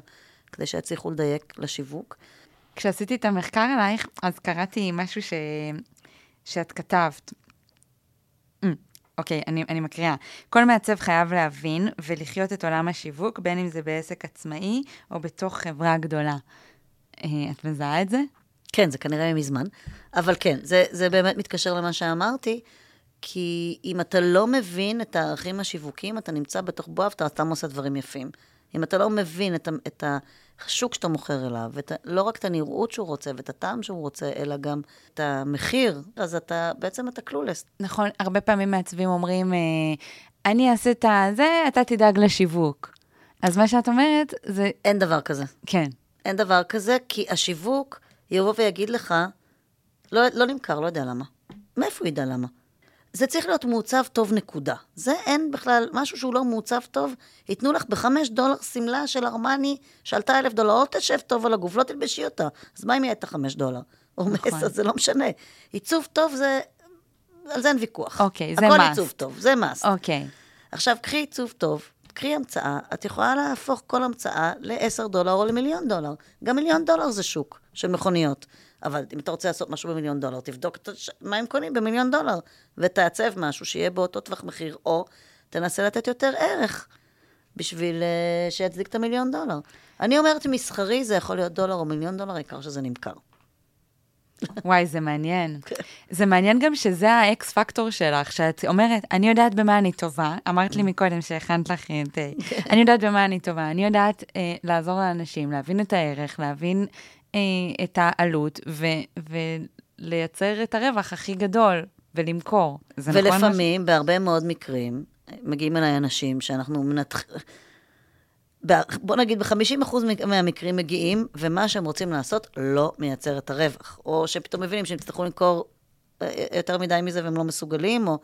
כדי שיצליחו לדייק לשיווק. כשעשיתי את המחקר עלייך, אז קראתי משהו ש... שאת כתבת. Mm, אוקיי, אני, אני מקריאה. כל מעצב חייב להבין ולחיות את עולם השיווק, בין אם זה בעסק עצמאי או בתוך חברה גדולה. אה, את מזהה את זה? כן, זה כנראה מזמן. אבל כן, זה, זה באמת מתקשר למה שאמרתי, כי אם אתה לא מבין את הערכים השיווקיים, אתה נמצא בתוך בועה ואתה סתם עושה דברים יפים. אם אתה לא מבין את, את השוק שאתה מוכר אליו, ואת, לא רק את הנראות שהוא רוצה ואת הטעם שהוא רוצה, אלא גם את המחיר, אז אתה, בעצם אתה קלולס. נכון, הרבה פעמים מעצבים אומרים, אה, אני אעשה את הזה, אתה תדאג לשיווק. אז מה שאת אומרת זה... אין דבר כזה. כן. אין דבר כזה, כי השיווק... יבוא ויגיד לך, לא, לא נמכר, לא יודע למה. מאיפה הוא ידע למה? זה צריך להיות מעוצב טוב, נקודה. זה אין בכלל, משהו שהוא לא מעוצב טוב, ייתנו לך בחמש דולר שמלה של ארמני שעלתה אלף דולר, לא תשב טוב על הגוף, לא תלבשי אותה. אז מה אם יהיה את החמש דולר? או נכון. מסע, זה לא משנה. עיצוב טוב זה, על זה אין ויכוח. אוקיי, זה מס. הכל עיצוב טוב, זה מס. אוקיי. עכשיו, קחי עיצוב טוב, קחי המצאה, את יכולה להפוך כל המצאה ל-10 דולר או למיליון דולר. גם מיליון דולר זה שוק של מכוניות. אבל אם אתה רוצה לעשות משהו במיליון דולר, תבדוק מה הם קונים במיליון דולר, ותעצב משהו שיהיה באותו טווח מחיר, או תנסה לתת יותר ערך בשביל uh, שיצדיק את המיליון דולר. אני אומרת, מסחרי זה יכול להיות דולר או מיליון דולר, העיקר שזה נמכר. וואי, זה מעניין. כן. זה מעניין גם שזה האקס פקטור שלך, שאת אומרת, אני יודעת במה אני טובה, אמרת לי מקודם שהכנת לך את... כן. אני יודעת במה אני טובה, אני יודעת אה, לעזור לאנשים, להבין את הערך, להבין אה, את העלות, ו, ולייצר את הרווח הכי גדול, ולמכור. זה נכון? ולפעמים, בהרבה מאוד מקרים, מגיעים אליי אנשים שאנחנו מנתחים... בוא נגיד, ב-50% מהמקרים מגיעים, ומה שהם רוצים לעשות לא מייצר את הרווח. או שפתאום מבינים שהם יצטרכו למכור אה, יותר מדי מזה והם לא מסוגלים, או...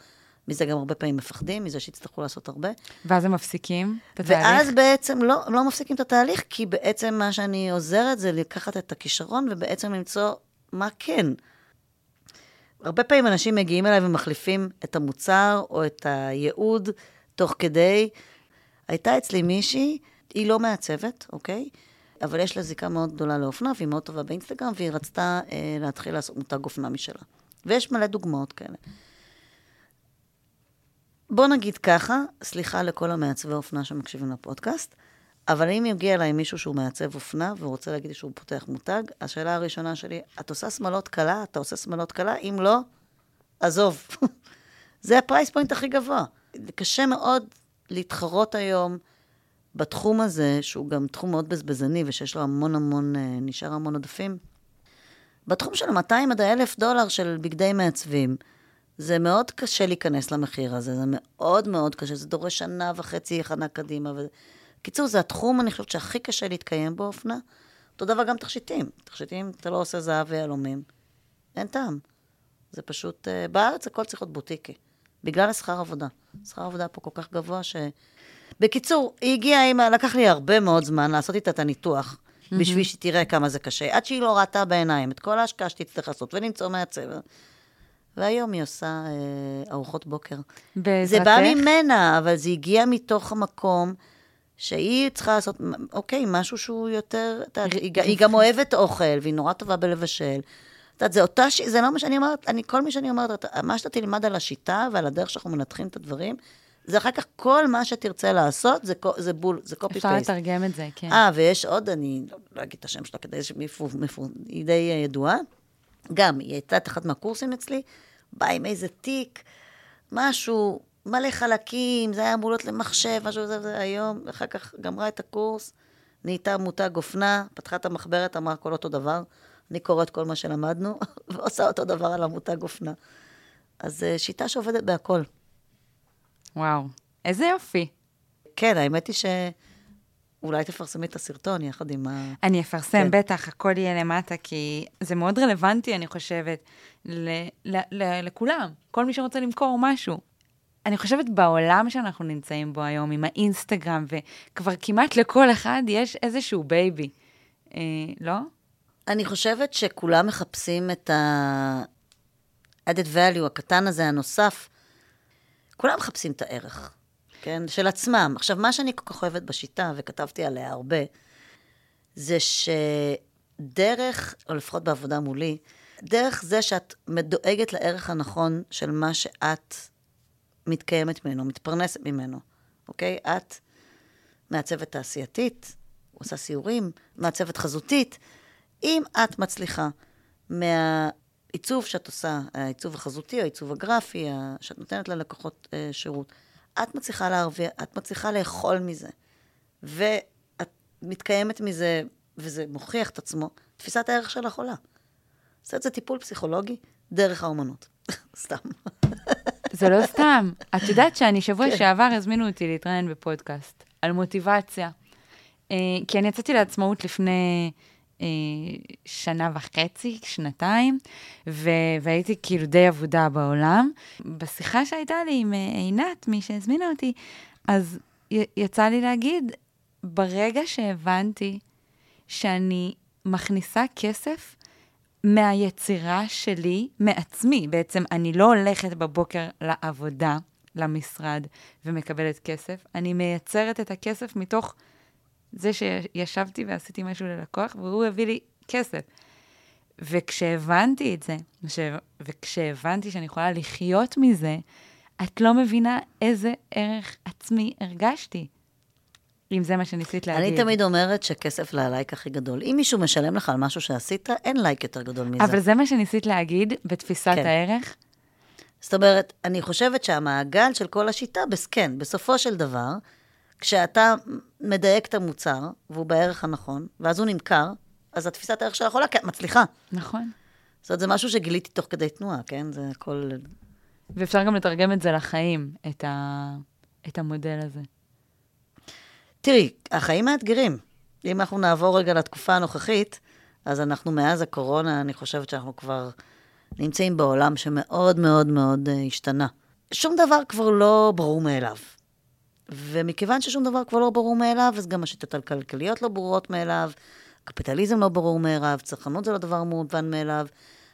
מזה גם הרבה פעמים מפחדים, מזה שיצטרכו לעשות הרבה. ואז הם מפסיקים את התהליך? ואז בעצם לא, לא מפסיקים את התהליך, כי בעצם מה שאני עוזרת זה לקחת את הכישרון ובעצם למצוא מה כן. הרבה פעמים אנשים מגיעים אליי ומחליפים את המוצר או את הייעוד תוך כדי. הייתה אצלי מישהי, היא לא מעצבת, אוקיי? אבל יש לה זיקה מאוד גדולה לאופנה, והיא מאוד טובה באינסטגרם, והיא רצתה אה, להתחיל לעשות מותג אופנה משלה. ויש מלא דוגמאות כאלה. בוא נגיד ככה, סליחה לכל המעצבי אופנה שמקשיבים לפודקאסט, אבל אם יגיע אליי מישהו שהוא מעצב אופנה והוא רוצה להגיד שהוא פותח מותג, השאלה הראשונה שלי, את עושה שמלות קלה? אתה עושה שמלות קלה? אם לא, עזוב. זה ה price point הכי גבוה. קשה מאוד להתחרות היום בתחום הזה, שהוא גם תחום מאוד בזבזני ושיש לו המון המון, אה, נשאר המון עודפים. בתחום של 200 עד 1,000 דולר של בגדי מעצבים, זה מאוד קשה להיכנס למחיר הזה, זה מאוד מאוד קשה, זה דורש שנה וחצי הכנה קדימה. ו... קיצור, זה התחום, אני חושבת, שהכי קשה להתקיים בו, אופנה. אותו דבר גם תכשיטים. תכשיטים, אתה לא עושה זהב ויהלומים, אין טעם. זה פשוט, uh, בארץ הכל צריך להיות בוטיקי, בגלל השכר עבודה. שכר עבודה פה כל כך גבוה ש... בקיצור, היא הגיעה עם, לקח לי הרבה מאוד זמן לעשות איתה את הניתוח, mm-hmm. בשביל שתראה כמה זה קשה, עד שהיא לא ראתה בעיניים את כל ההשקעה שתצטרך לעשות ולמצוא מעצב. והיום היא עושה אה, ארוחות בוקר. בעזרתך? זה בא ממנה, אבל זה הגיע מתוך המקום שהיא צריכה לעשות, אוקיי, משהו שהוא יותר, היא, היא גם אוהבת אוכל, והיא נורא טובה בלבשל. את יודעת, זה אותה, ש... זה לא מה שאני אומרת, אני, כל מה שאני אומרת, מה שאתה תלמד על השיטה ועל הדרך שאנחנו מנתחים את הדברים, זה אחר כך כל מה שתרצה לעשות, זה, זה בול, זה קופי פייסט. אפשר לתרגם את זה, כן. אה, ויש עוד, אני לא, לא אגיד את השם שלה כדי שמפו, מפו, היא די אה, ידועה. גם, היא הייתה את אחד מהקורסים אצלי, באה עם איזה תיק, משהו, מלא חלקים, זה היה אמור להיות למחשב, משהו זה, זה היום, אחר כך גמרה את הקורס, נהייתה מותג אופנה, פתחה את המחברת, אמרה הכל אותו דבר. אני קוראת כל מה שלמדנו, ועושה אותו דבר על המותג אופנה. אז אה, שיטה שעובדת בהכל. וואו, איזה יופי. כן, האמת היא ש... אולי תפרסמי את הסרטון יחד עם ה... אני אפרסם, כן. בטח, הכל יהיה למטה, כי זה מאוד רלוונטי, אני חושבת, ל- ל- ל- לכולם, כל מי שרוצה למכור משהו. אני חושבת בעולם שאנחנו נמצאים בו היום, עם האינסטגרם, וכבר כמעט לכל אחד יש איזשהו baby, אה, לא? אני חושבת שכולם מחפשים את ה-added value הקטן הזה, הנוסף. כולם מחפשים את הערך. כן? של עצמם. עכשיו, מה שאני כל כך אוהבת בשיטה, וכתבתי עליה הרבה, זה שדרך, או לפחות בעבודה מולי, דרך זה שאת דואגת לערך הנכון של מה שאת מתקיימת ממנו, מתפרנסת ממנו, אוקיי? את מעצבת תעשייתית, עושה סיורים, מעצבת חזותית. אם את מצליחה מהעיצוב שאת עושה, העיצוב החזותי, העיצוב הגרפי, שאת נותנת ללקוחות אה, שירות, את מצליחה להרוויח, את מצליחה לאכול מזה, ואת מתקיימת מזה, וזה מוכיח את עצמו, תפיסת הערך שלך עולה. עושה את זה טיפול פסיכולוגי דרך האומנות. סתם. זה לא סתם. את יודעת שאני שבוע כן. שעבר הזמינו אותי להתראיין בפודקאסט על מוטיבציה. אה, כי אני יצאתי לעצמאות לפני שנה וחצי, שנתיים, ו- והייתי כאילו די אבודה בעולם. בשיחה שהייתה לי עם אה, עינת, מי שהזמינה אותי, אז י- יצא לי להגיד, ברגע שהבנתי שאני מכניסה כסף מהיצירה שלי, מעצמי, בעצם אני לא הולכת בבוקר לעבודה, למשרד, ומקבלת כסף, אני מייצרת את הכסף מתוך זה שישבתי ועשיתי משהו ללקוח, והוא הביא לי כסף. וכשהבנתי את זה, ש... וכשהבנתי שאני יכולה לחיות מזה, את לא מבינה איזה ערך עצמי הרגשתי. אם זה מה שניסית להגיד. אני תמיד אומרת שכסף ללייק הכי גדול. אם מישהו משלם לך על משהו שעשית, אין לייק יותר גדול מזה. אבל זה מה שניסית להגיד בתפיסת כן. הערך? זאת אומרת, אני חושבת שהמעגל של כל השיטה, כן, בסופו של דבר, כשאתה מדייק את המוצר, והוא בערך הנכון, ואז הוא נמכר, אז התפיסת הערך שלך עולה, כי את מצליחה. נכון. זאת אומרת, זה משהו שגיליתי תוך כדי תנועה, כן? זה הכל... ואפשר גם לתרגם את זה לחיים, את, ה... את המודל הזה. תראי, החיים מאתגרים. אם אנחנו נעבור רגע לתקופה הנוכחית, אז אנחנו מאז הקורונה, אני חושבת שאנחנו כבר נמצאים בעולם שמאוד מאוד מאוד uh, השתנה. שום דבר כבר לא ברור מאליו. ומכיוון ששום דבר כבר לא ברור מאליו, אז גם השיטות הכלכליות לא ברורות מאליו, קפיטליזם לא ברור מאליו, צרכנות זה לא דבר מובן מאליו.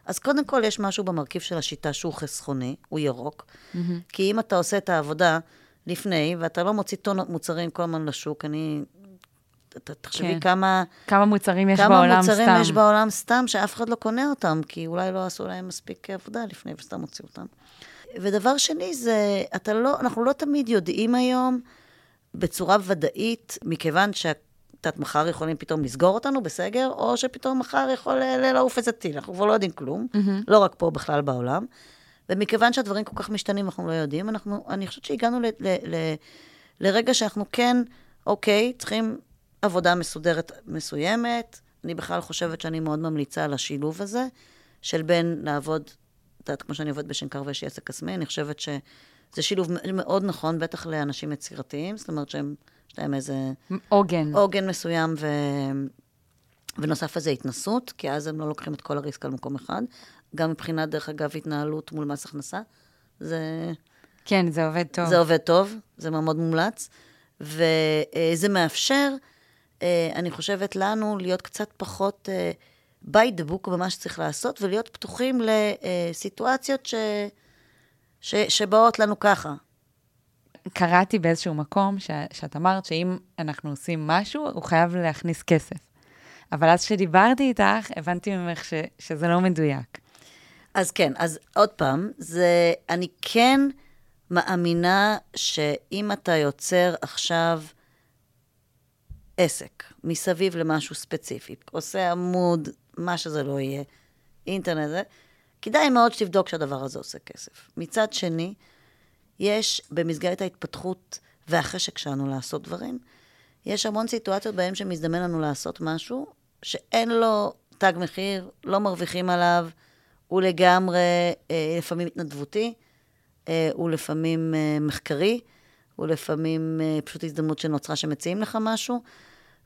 אז קודם כל יש משהו במרכיב של השיטה שהוא חסכוני, הוא ירוק. Mm-hmm. כי אם אתה עושה את העבודה לפני, ואתה לא מוציא טונות מוצרים כל הזמן לשוק, אני... תחשבי כן. כמה... כמה מוצרים יש כמה בעולם סתם. כמה מוצרים יש בעולם סתם, שאף אחד לא קונה אותם, כי אולי לא עשו להם מספיק עבודה לפני וסתם הוציאו אותם. ודבר שני זה, אתה לא, אנחנו לא תמיד יודעים היום בצורה ודאית, מכיוון יודעת, מחר יכולים פתאום לסגור אותנו בסגר, או שפתאום מחר יכול לעוף איזה טיל, אנחנו כבר לא יודעים כלום, mm-hmm. לא רק פה, בכלל בעולם. ומכיוון שהדברים כל כך משתנים, אנחנו לא יודעים, אנחנו, אני חושבת שהגענו ל, ל, ל, לרגע שאנחנו כן, אוקיי, צריכים עבודה מסודרת מסוימת. אני בכלל חושבת שאני מאוד ממליצה על השילוב הזה, של בין לעבוד את יודעת, כמו שאני עובדת בשנקר ויש לי עסק עצמי, אני חושבת שזה שילוב מאוד נכון, בטח לאנשים יצירתיים, זאת אומרת שהם, יש להם איזה... עוגן. עוגן מסוים, ו... ונוסף לזה התנסות, כי אז הם לא לוקחים את כל הריסק על מקום אחד. גם מבחינת, דרך אגב, התנהלות מול מס הכנסה. זה... כן, זה עובד טוב. זה עובד טוב, זה מאוד מומלץ. וזה מאפשר, אה, אני חושבת, לנו להיות קצת פחות... by the book במה שצריך לעשות, ולהיות פתוחים לסיטואציות ש... ש... שבאות לנו ככה. קראתי באיזשהו מקום ש... שאת אמרת שאם אנחנו עושים משהו, הוא חייב להכניס כסף. אבל אז כשדיברתי איתך, הבנתי ממך ש... שזה לא מדויק. אז כן, אז עוד פעם, זה, אני כן מאמינה שאם אתה יוצר עכשיו עסק מסביב למשהו ספציפי, עושה עמוד מה שזה לא יהיה, אינטרנט, זה, כדאי מאוד שתבדוק שהדבר הזה עושה כסף. מצד שני, יש במסגרת ההתפתחות והחשק שלנו לעשות דברים, יש המון סיטואציות בהן שמזדמן לנו לעשות משהו שאין לו תג מחיר, לא מרוויחים עליו, הוא לגמרי, אה, לפעמים התנדבותי, אה, הוא לפעמים אה, מחקרי, הוא לפעמים פשוט הזדמנות שנוצרה שמציעים לך משהו.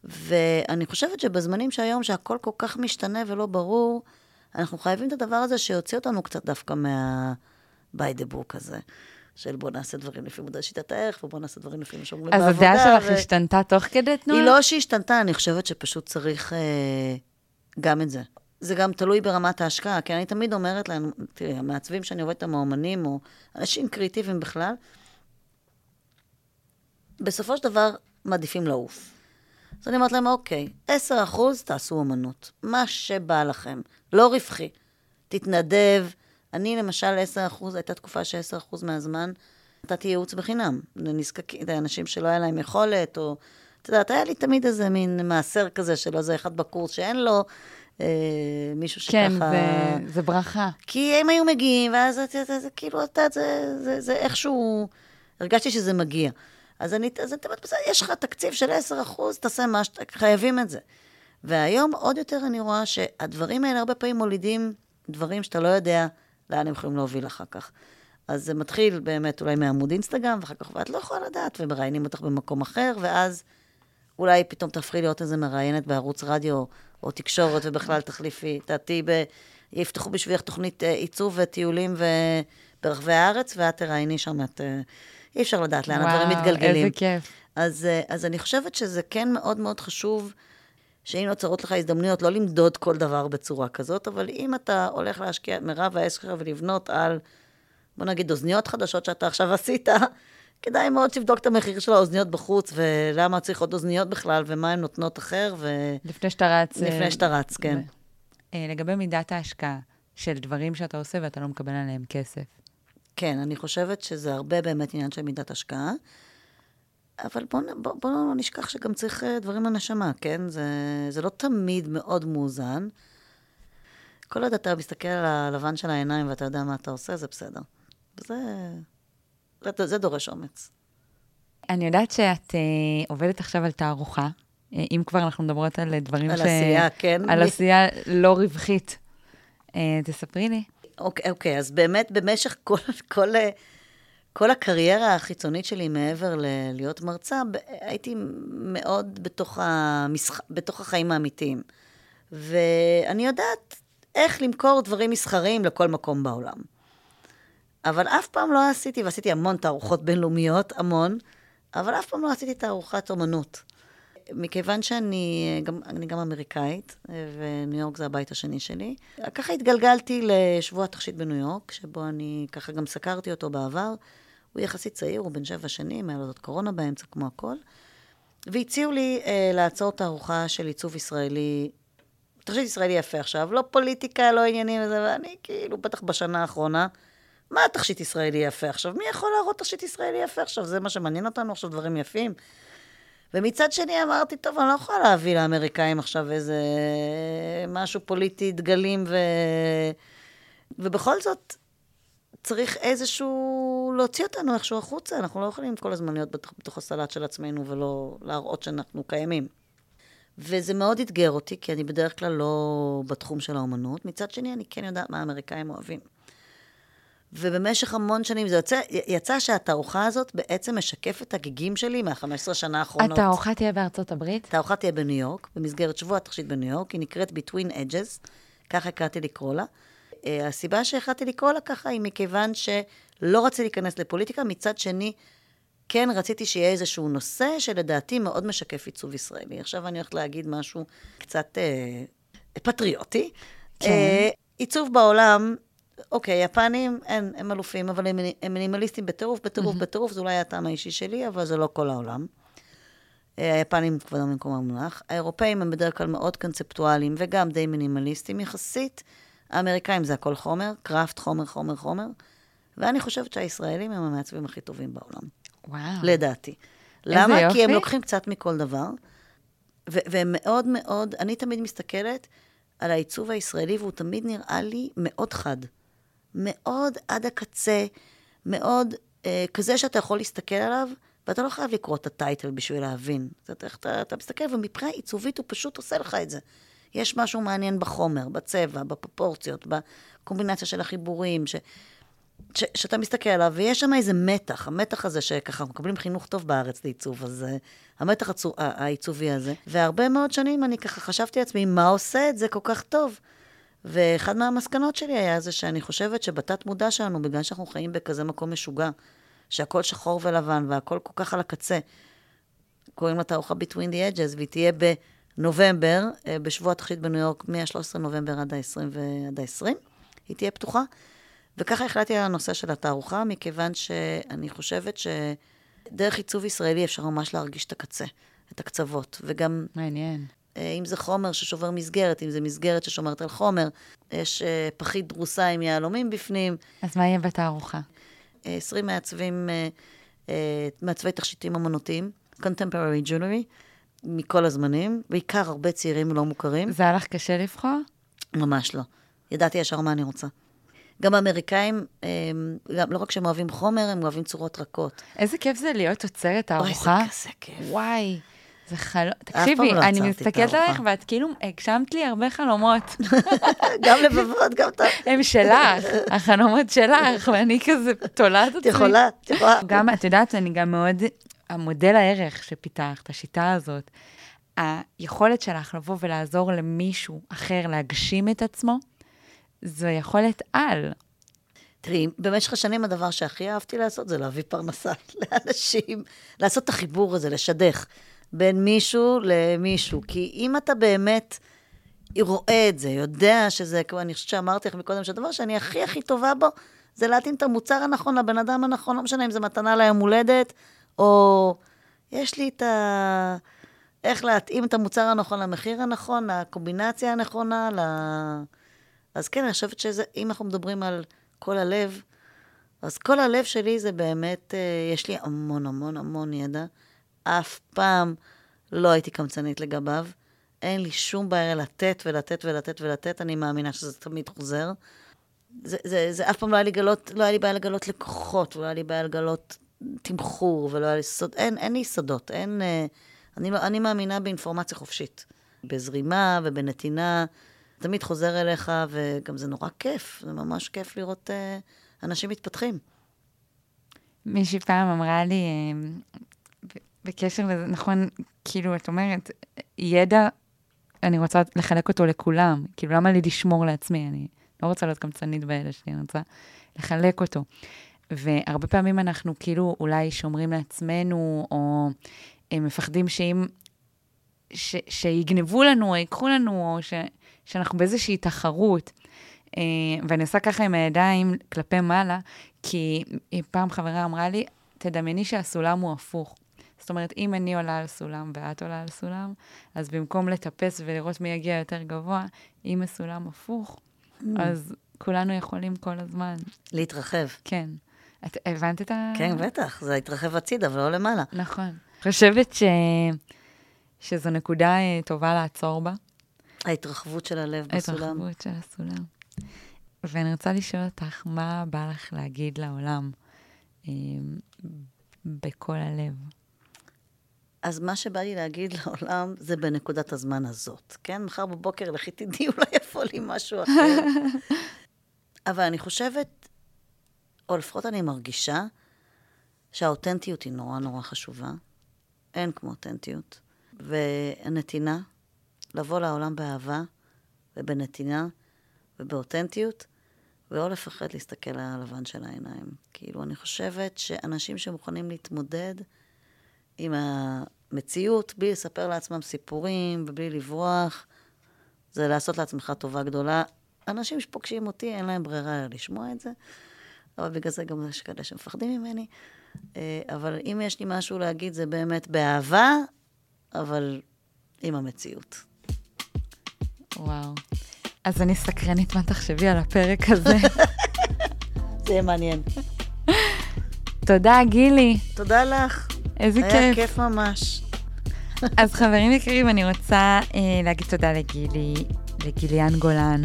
ואני חושבת שבזמנים שהיום, שהכל כל כך משתנה ולא ברור, אנחנו חייבים את הדבר הזה שיוציא אותנו קצת דווקא מה... by the book הזה. של בוא נעשה דברים לפי מודל שיטת הערך, ובוא נעשה דברים לפי מה שאומרים בעבודה. אז הדעה שלך ו... השתנתה תוך כדי תנועה? היא לא שהשתנתה, אני חושבת שפשוט צריך אה, גם את זה. זה גם תלוי ברמת ההשקעה, כי אני תמיד אומרת להם, תראי, המעצבים שאני עובדת עם האומנים, או אנשים קריאיטיביים בכלל, בסופו של דבר מעדיפים לעוף. אז אני אומרת להם, אוקיי, 10 אחוז תעשו אמנות, מה שבא לכם, לא רווחי. תתנדב. אני, למשל, 10 אחוז, הייתה תקופה ש-10 אחוז מהזמן נתתי ייעוץ בחינם לנזקקים, לאנשים שלא היה להם יכולת, או... את יודעת, היה לי תמיד איזה מין מעשר כזה של איזה אחד בקורס שאין לו, אה, מישהו שככה... כן, זה, זה ברכה. כי הם היו מגיעים, ואז זה, זה, זה, זה כאילו, את יודעת, זה, זה, זה איכשהו... הרגשתי שזה מגיע. אז אני, אז אני אומרת, בסדר, יש לך תקציב של 10 אחוז, תעשה מה שאתה, חייבים את זה. והיום עוד יותר אני רואה שהדברים האלה הרבה פעמים מולידים דברים שאתה לא יודע לאן הם יכולים להוביל אחר כך. אז זה מתחיל באמת אולי מעמוד אינסטגרם, ואחר כך, ואת לא יכולה לדעת, ומראיינים אותך במקום אחר, ואז אולי פתאום תהפכי להיות איזה מראיינת בערוץ רדיו או תקשורת, ובכלל תחליפי, תעתי ב... יפתחו בשבילך תוכנית אה, עיצוב וטיולים ו... ברחבי הארץ, ואת תראייני שם את... אי אפשר לדעת לאן הדברים מתגלגלים. איזה כיף. אז, אה, אז אני חושבת שזה כן מאוד מאוד חשוב, שאם נוצרות לך הזדמנויות, לא למדוד כל דבר בצורה כזאת, אבל אם אתה הולך להשקיע את מירב העסק שלך ולבנות על, בוא נגיד, אוזניות חדשות שאתה עכשיו עשית, כדאי מאוד שתבדוק את המחיר של האוזניות בחוץ, ולמה צריך עוד אוזניות בכלל, ומה הן נותנות אחר, ו... לפני שאתה רץ. לפני אה, שאתה רץ, כן. אה, לגבי מידת ההשקעה של דברים שאתה עושה ואתה לא מקבל עליהם כסף. כן, אני חושבת שזה הרבה באמת עניין של מידת השקעה. אבל בואו בוא, בוא לא נשכח שגם צריך אה, דברים לנשמה, כן? זה, זה לא תמיד מאוד מאוזן. כל עוד אתה מסתכל על הלבן של העיניים ואתה יודע מה אתה עושה, זה בסדר. זה, זה, זה דורש אומץ. אני יודעת שאת uh, עובדת עכשיו על תערוכה, uh, אם כבר אנחנו מדברות על דברים על ש... על עשייה, כן. על עשייה לא רווחית. Uh, תספרי לי. אוקיי, אוקיי, אז באמת במשך כל, כל, כל הקריירה החיצונית שלי, מעבר ללהיות מרצה, הייתי מאוד בתוך, המשח... בתוך החיים האמיתיים. ואני יודעת איך למכור דברים מסחריים לכל מקום בעולם. אבל אף פעם לא עשיתי, ועשיתי המון תערוכות בינלאומיות, המון, אבל אף פעם לא עשיתי תערוכת אומנות. מכיוון שאני גם, אני גם אמריקאית, וניו יורק זה הבית השני שלי, ככה התגלגלתי לשבוע התכשיט בניו יורק, שבו אני ככה גם סקרתי אותו בעבר. הוא יחסית צעיר, הוא בן שבע שנים, היה לו זאת קורונה באמצע כמו הכל. והציעו לי אה, לעצור תערוכה של עיצוב ישראלי, תכשיט ישראלי יפה עכשיו, לא פוליטיקה, לא עניינים וזה, ואני כאילו, בטח בשנה האחרונה, מה תכשיט ישראלי יפה עכשיו? מי יכול להראות תכשיט ישראלי יפה עכשיו? זה מה שמעניין אותנו עכשיו, דברים יפים. ומצד שני אמרתי, טוב, אני לא יכולה להביא לאמריקאים עכשיו איזה משהו פוליטי, דגלים ו... ובכל זאת, צריך איזשהו, להוציא אותנו איכשהו החוצה. אנחנו לא יכולים כל הזמן להיות בתוך, בתוך הסלט של עצמנו ולא להראות שאנחנו קיימים. וזה מאוד אתגר אותי, כי אני בדרך כלל לא בתחום של האומנות. מצד שני, אני כן יודעת מה האמריקאים אוהבים. ובמשך המון שנים זה יוצא, יצא שהתערוכה הזאת בעצם משקפת את הגיגים שלי מה-15 שנה האחרונות. התערוכה תהיה בארצות הברית? התערוכה תהיה בניו יורק, במסגרת שבוע התכשיט בניו יורק, היא נקראת Between Edges, ככה הקראתי לקרוא לה. Uh, הסיבה שהחלטתי לקרוא לה ככה היא מכיוון שלא רציתי להיכנס לפוליטיקה, מצד שני, כן רציתי שיהיה איזשהו נושא שלדעתי מאוד משקף עיצוב ישראלי. עכשיו אני הולכת להגיד משהו קצת uh, פטריוטי. כן. Uh, עיצוב בעולם אוקיי, יפנים, אין, הם אלופים, אבל הם, הם מינימליסטים בטירוף, בטירוף, mm-hmm. בטירוף, זה אולי הטעם האישי שלי, אבל זה לא כל העולם. אה, היפנים כבודם במקום המונח. האירופאים הם בדרך כלל מאוד קונספטואליים וגם די מינימליסטים יחסית. האמריקאים זה הכל חומר, קראפט, חומר, חומר, חומר. ואני חושבת שהישראלים הם המעצבים הכי טובים בעולם. וואו. לדעתי. למה? יופי. כי הם לוקחים קצת מכל דבר, ו- והם מאוד מאוד, אני תמיד מסתכלת על העיצוב הישראלי, והוא תמיד נראה לי מאוד חד. מאוד עד הקצה, מאוד אה, כזה שאתה יכול להסתכל עליו, ואתה לא חייב לקרוא את הטייטל בשביל להבין. אתה, אתה, אתה מסתכל, ומבחינה עיצובית הוא פשוט עושה לך את זה. יש משהו מעניין בחומר, בצבע, בפרופורציות, בקומבינציה של החיבורים, ש, ש, שאתה מסתכל עליו, ויש שם איזה מתח, המתח הזה שככה מקבלים חינוך טוב בארץ לעיצוב, uh, המתח העיצובי הזה. והרבה מאוד שנים אני ככה חשבתי לעצמי, מה עושה את זה כל כך טוב? ואחד מהמסקנות שלי היה זה שאני חושבת שבתת מודע שלנו, בגלל שאנחנו חיים בכזה מקום משוגע, שהכל שחור ולבן והכל כל כך על הקצה, קוראים לה תערוכה Between the Edges, והיא תהיה בנובמבר, אה, בשבוע התחילית בניו יורק, מ-13 נובמבר עד ה-20 ועד ה-20, היא תהיה פתוחה. וככה החלטתי על הנושא של התערוכה, מכיוון שאני חושבת שדרך עיצוב ישראלי אפשר ממש להרגיש את הקצה, את הקצוות, וגם... מעניין. אה, אם זה חומר ששובר מסגרת, אם זה מסגרת ששומרת על חומר, יש אה, פחית דרוסה עם יהלומים בפנים. אז מה יהיה בתערוכה? 20 מעצבים, אה, מעצבי תכשיטים אמנותיים, contemporary jewelry, מכל הזמנים, בעיקר הרבה צעירים לא מוכרים. זה היה לך קשה לבחור? ממש לא. ידעתי ישר מה אני רוצה. גם האמריקאים, גם, לא רק שהם אוהבים חומר, הם אוהבים צורות רכות. איזה כיף זה להיות תוצרת הארוחה. אוי, זה כזה כיף. וואי. זה חלום, תקשיבי, לא אני מסתכלת עליך ואת כאילו הגשמת לי הרבה חלומות. גם לבבות, גם טוב. הם שלך, החלומות שלך, ואני כזה תולעת אותי. את יכולה, את יכולה. גם, את יודעת, אני גם מאוד, המודל הערך שפיתחת, השיטה הזאת, היכולת שלך לבוא ולעזור למישהו אחר להגשים את עצמו, זו יכולת על. תראי, במשך השנים הדבר שהכי אהבתי לעשות זה להביא פרנסה לאנשים, לעשות את החיבור הזה, לשדך. בין מישהו למישהו. כי אם אתה באמת רואה את זה, יודע שזה, כמו אני חושבת שאמרתי לך מקודם, שהדבר שאני הכי הכי טובה בו, זה להתאים את המוצר הנכון לבן אדם הנכון, לא משנה אם זה מתנה ליום הולדת, או יש לי את ה... איך להתאים את המוצר הנכון למחיר הנכון, לקומבינציה הנכונה, ל... אז כן, אני חושבת שזה, אם אנחנו מדברים על כל הלב, אז כל הלב שלי זה באמת, אה, יש לי המון המון המון ידע. אף פעם לא הייתי קמצנית לגביו. אין לי שום בעיה לתת ולתת ולתת ולתת, אני מאמינה שזה תמיד חוזר. זה, זה, זה אף פעם לא היה לי, גלות, לא היה לי בעיה לגלות לקוחות, ולא היה לי בעיה לגלות תמחור, ולא היה לי סוד, אין, אין לי סודות, אין... אה, אני, לא, אני מאמינה באינפורמציה חופשית. בזרימה ובנתינה, תמיד חוזר אליך, וגם זה נורא כיף, זה ממש כיף לראות אה, אנשים מתפתחים. מישהי פעם אמרה לי, בקשר לזה, נכון, כאילו, את אומרת, ידע, אני רוצה לחלק אותו לכולם. כאילו, למה לי לשמור לעצמי? אני לא רוצה להיות קמצנית באלה שלי, אני רוצה לחלק אותו. והרבה פעמים אנחנו כאילו אולי שומרים לעצמנו, או הם מפחדים שאם, ש, שיגנבו לנו, או ייקחו לנו, או ש, שאנחנו באיזושהי תחרות. אה, ואני עושה ככה עם הידיים כלפי מעלה, כי פעם חברה אמרה לי, תדמייני שהסולם הוא הפוך. זאת אומרת, אם אני עולה על סולם ואת עולה על סולם, אז במקום לטפס ולראות מי יגיע יותר גבוה, אם הסולם הפוך, mm. אז כולנו יכולים כל הזמן. להתרחב. כן. את הבנת את ה... כן, בטח, זה התרחב הצידה ולא למעלה. נכון. חושבת ש... שזו נקודה אה, טובה לעצור בה. ההתרחבות של הלב בסולם. ההתרחבות של הסולם. ואני רוצה לשאול אותך, מה בא לך להגיד לעולם אה, בכל הלב? אז מה שבא לי להגיד לעולם זה בנקודת הזמן הזאת, כן? מחר בבוקר לכי תדעי, אולי יבוא לי משהו אחר. אבל אני חושבת, או לפחות אני מרגישה, שהאותנטיות היא נורא נורא חשובה. אין כמו אותנטיות. והנתינה, לבוא לעולם באהבה ובנתינה ובאותנטיות, ולא לפחד להסתכל על הלבן של העיניים. כאילו, אני חושבת שאנשים שמוכנים להתמודד עם המציאות, בלי לספר לעצמם סיפורים ובלי לברוח, זה לעשות לעצמך טובה גדולה. אנשים שפוגשים אותי, אין להם ברירה אלא לשמוע את זה, אבל בגלל זה גם יש כאלה שמפחדים ממני. אה, אבל אם יש לי משהו להגיד, זה באמת באהבה, אבל עם המציאות. וואו. אז אני סקרנית מה תחשבי על הפרק הזה. זה יהיה מעניין. תודה, גילי. תודה לך. איזה כיף. היה כיף ממש. אז חברים יקרים, אני רוצה אה, להגיד תודה לגילי, לגיליאן גולן,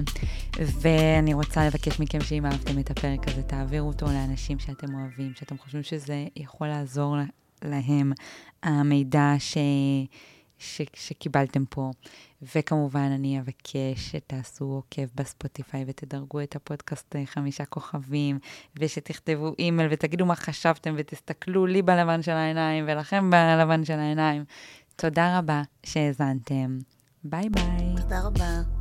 ואני רוצה לבקש מכם שאם אהבתם את הפרק הזה, תעבירו אותו לאנשים שאתם אוהבים, שאתם חושבים שזה יכול לעזור להם, המידע ש... ש... שקיבלתם פה. וכמובן, אני אבקש שתעשו עוקב בספוטיפיי ותדרגו את הפודקאסט חמישה כוכבים, ושתכתבו אימייל ותגידו מה חשבתם, ותסתכלו לי בלבן של העיניים ולכם בלבן של העיניים. תודה רבה שהאזנתם. ביי ביי. תודה רבה.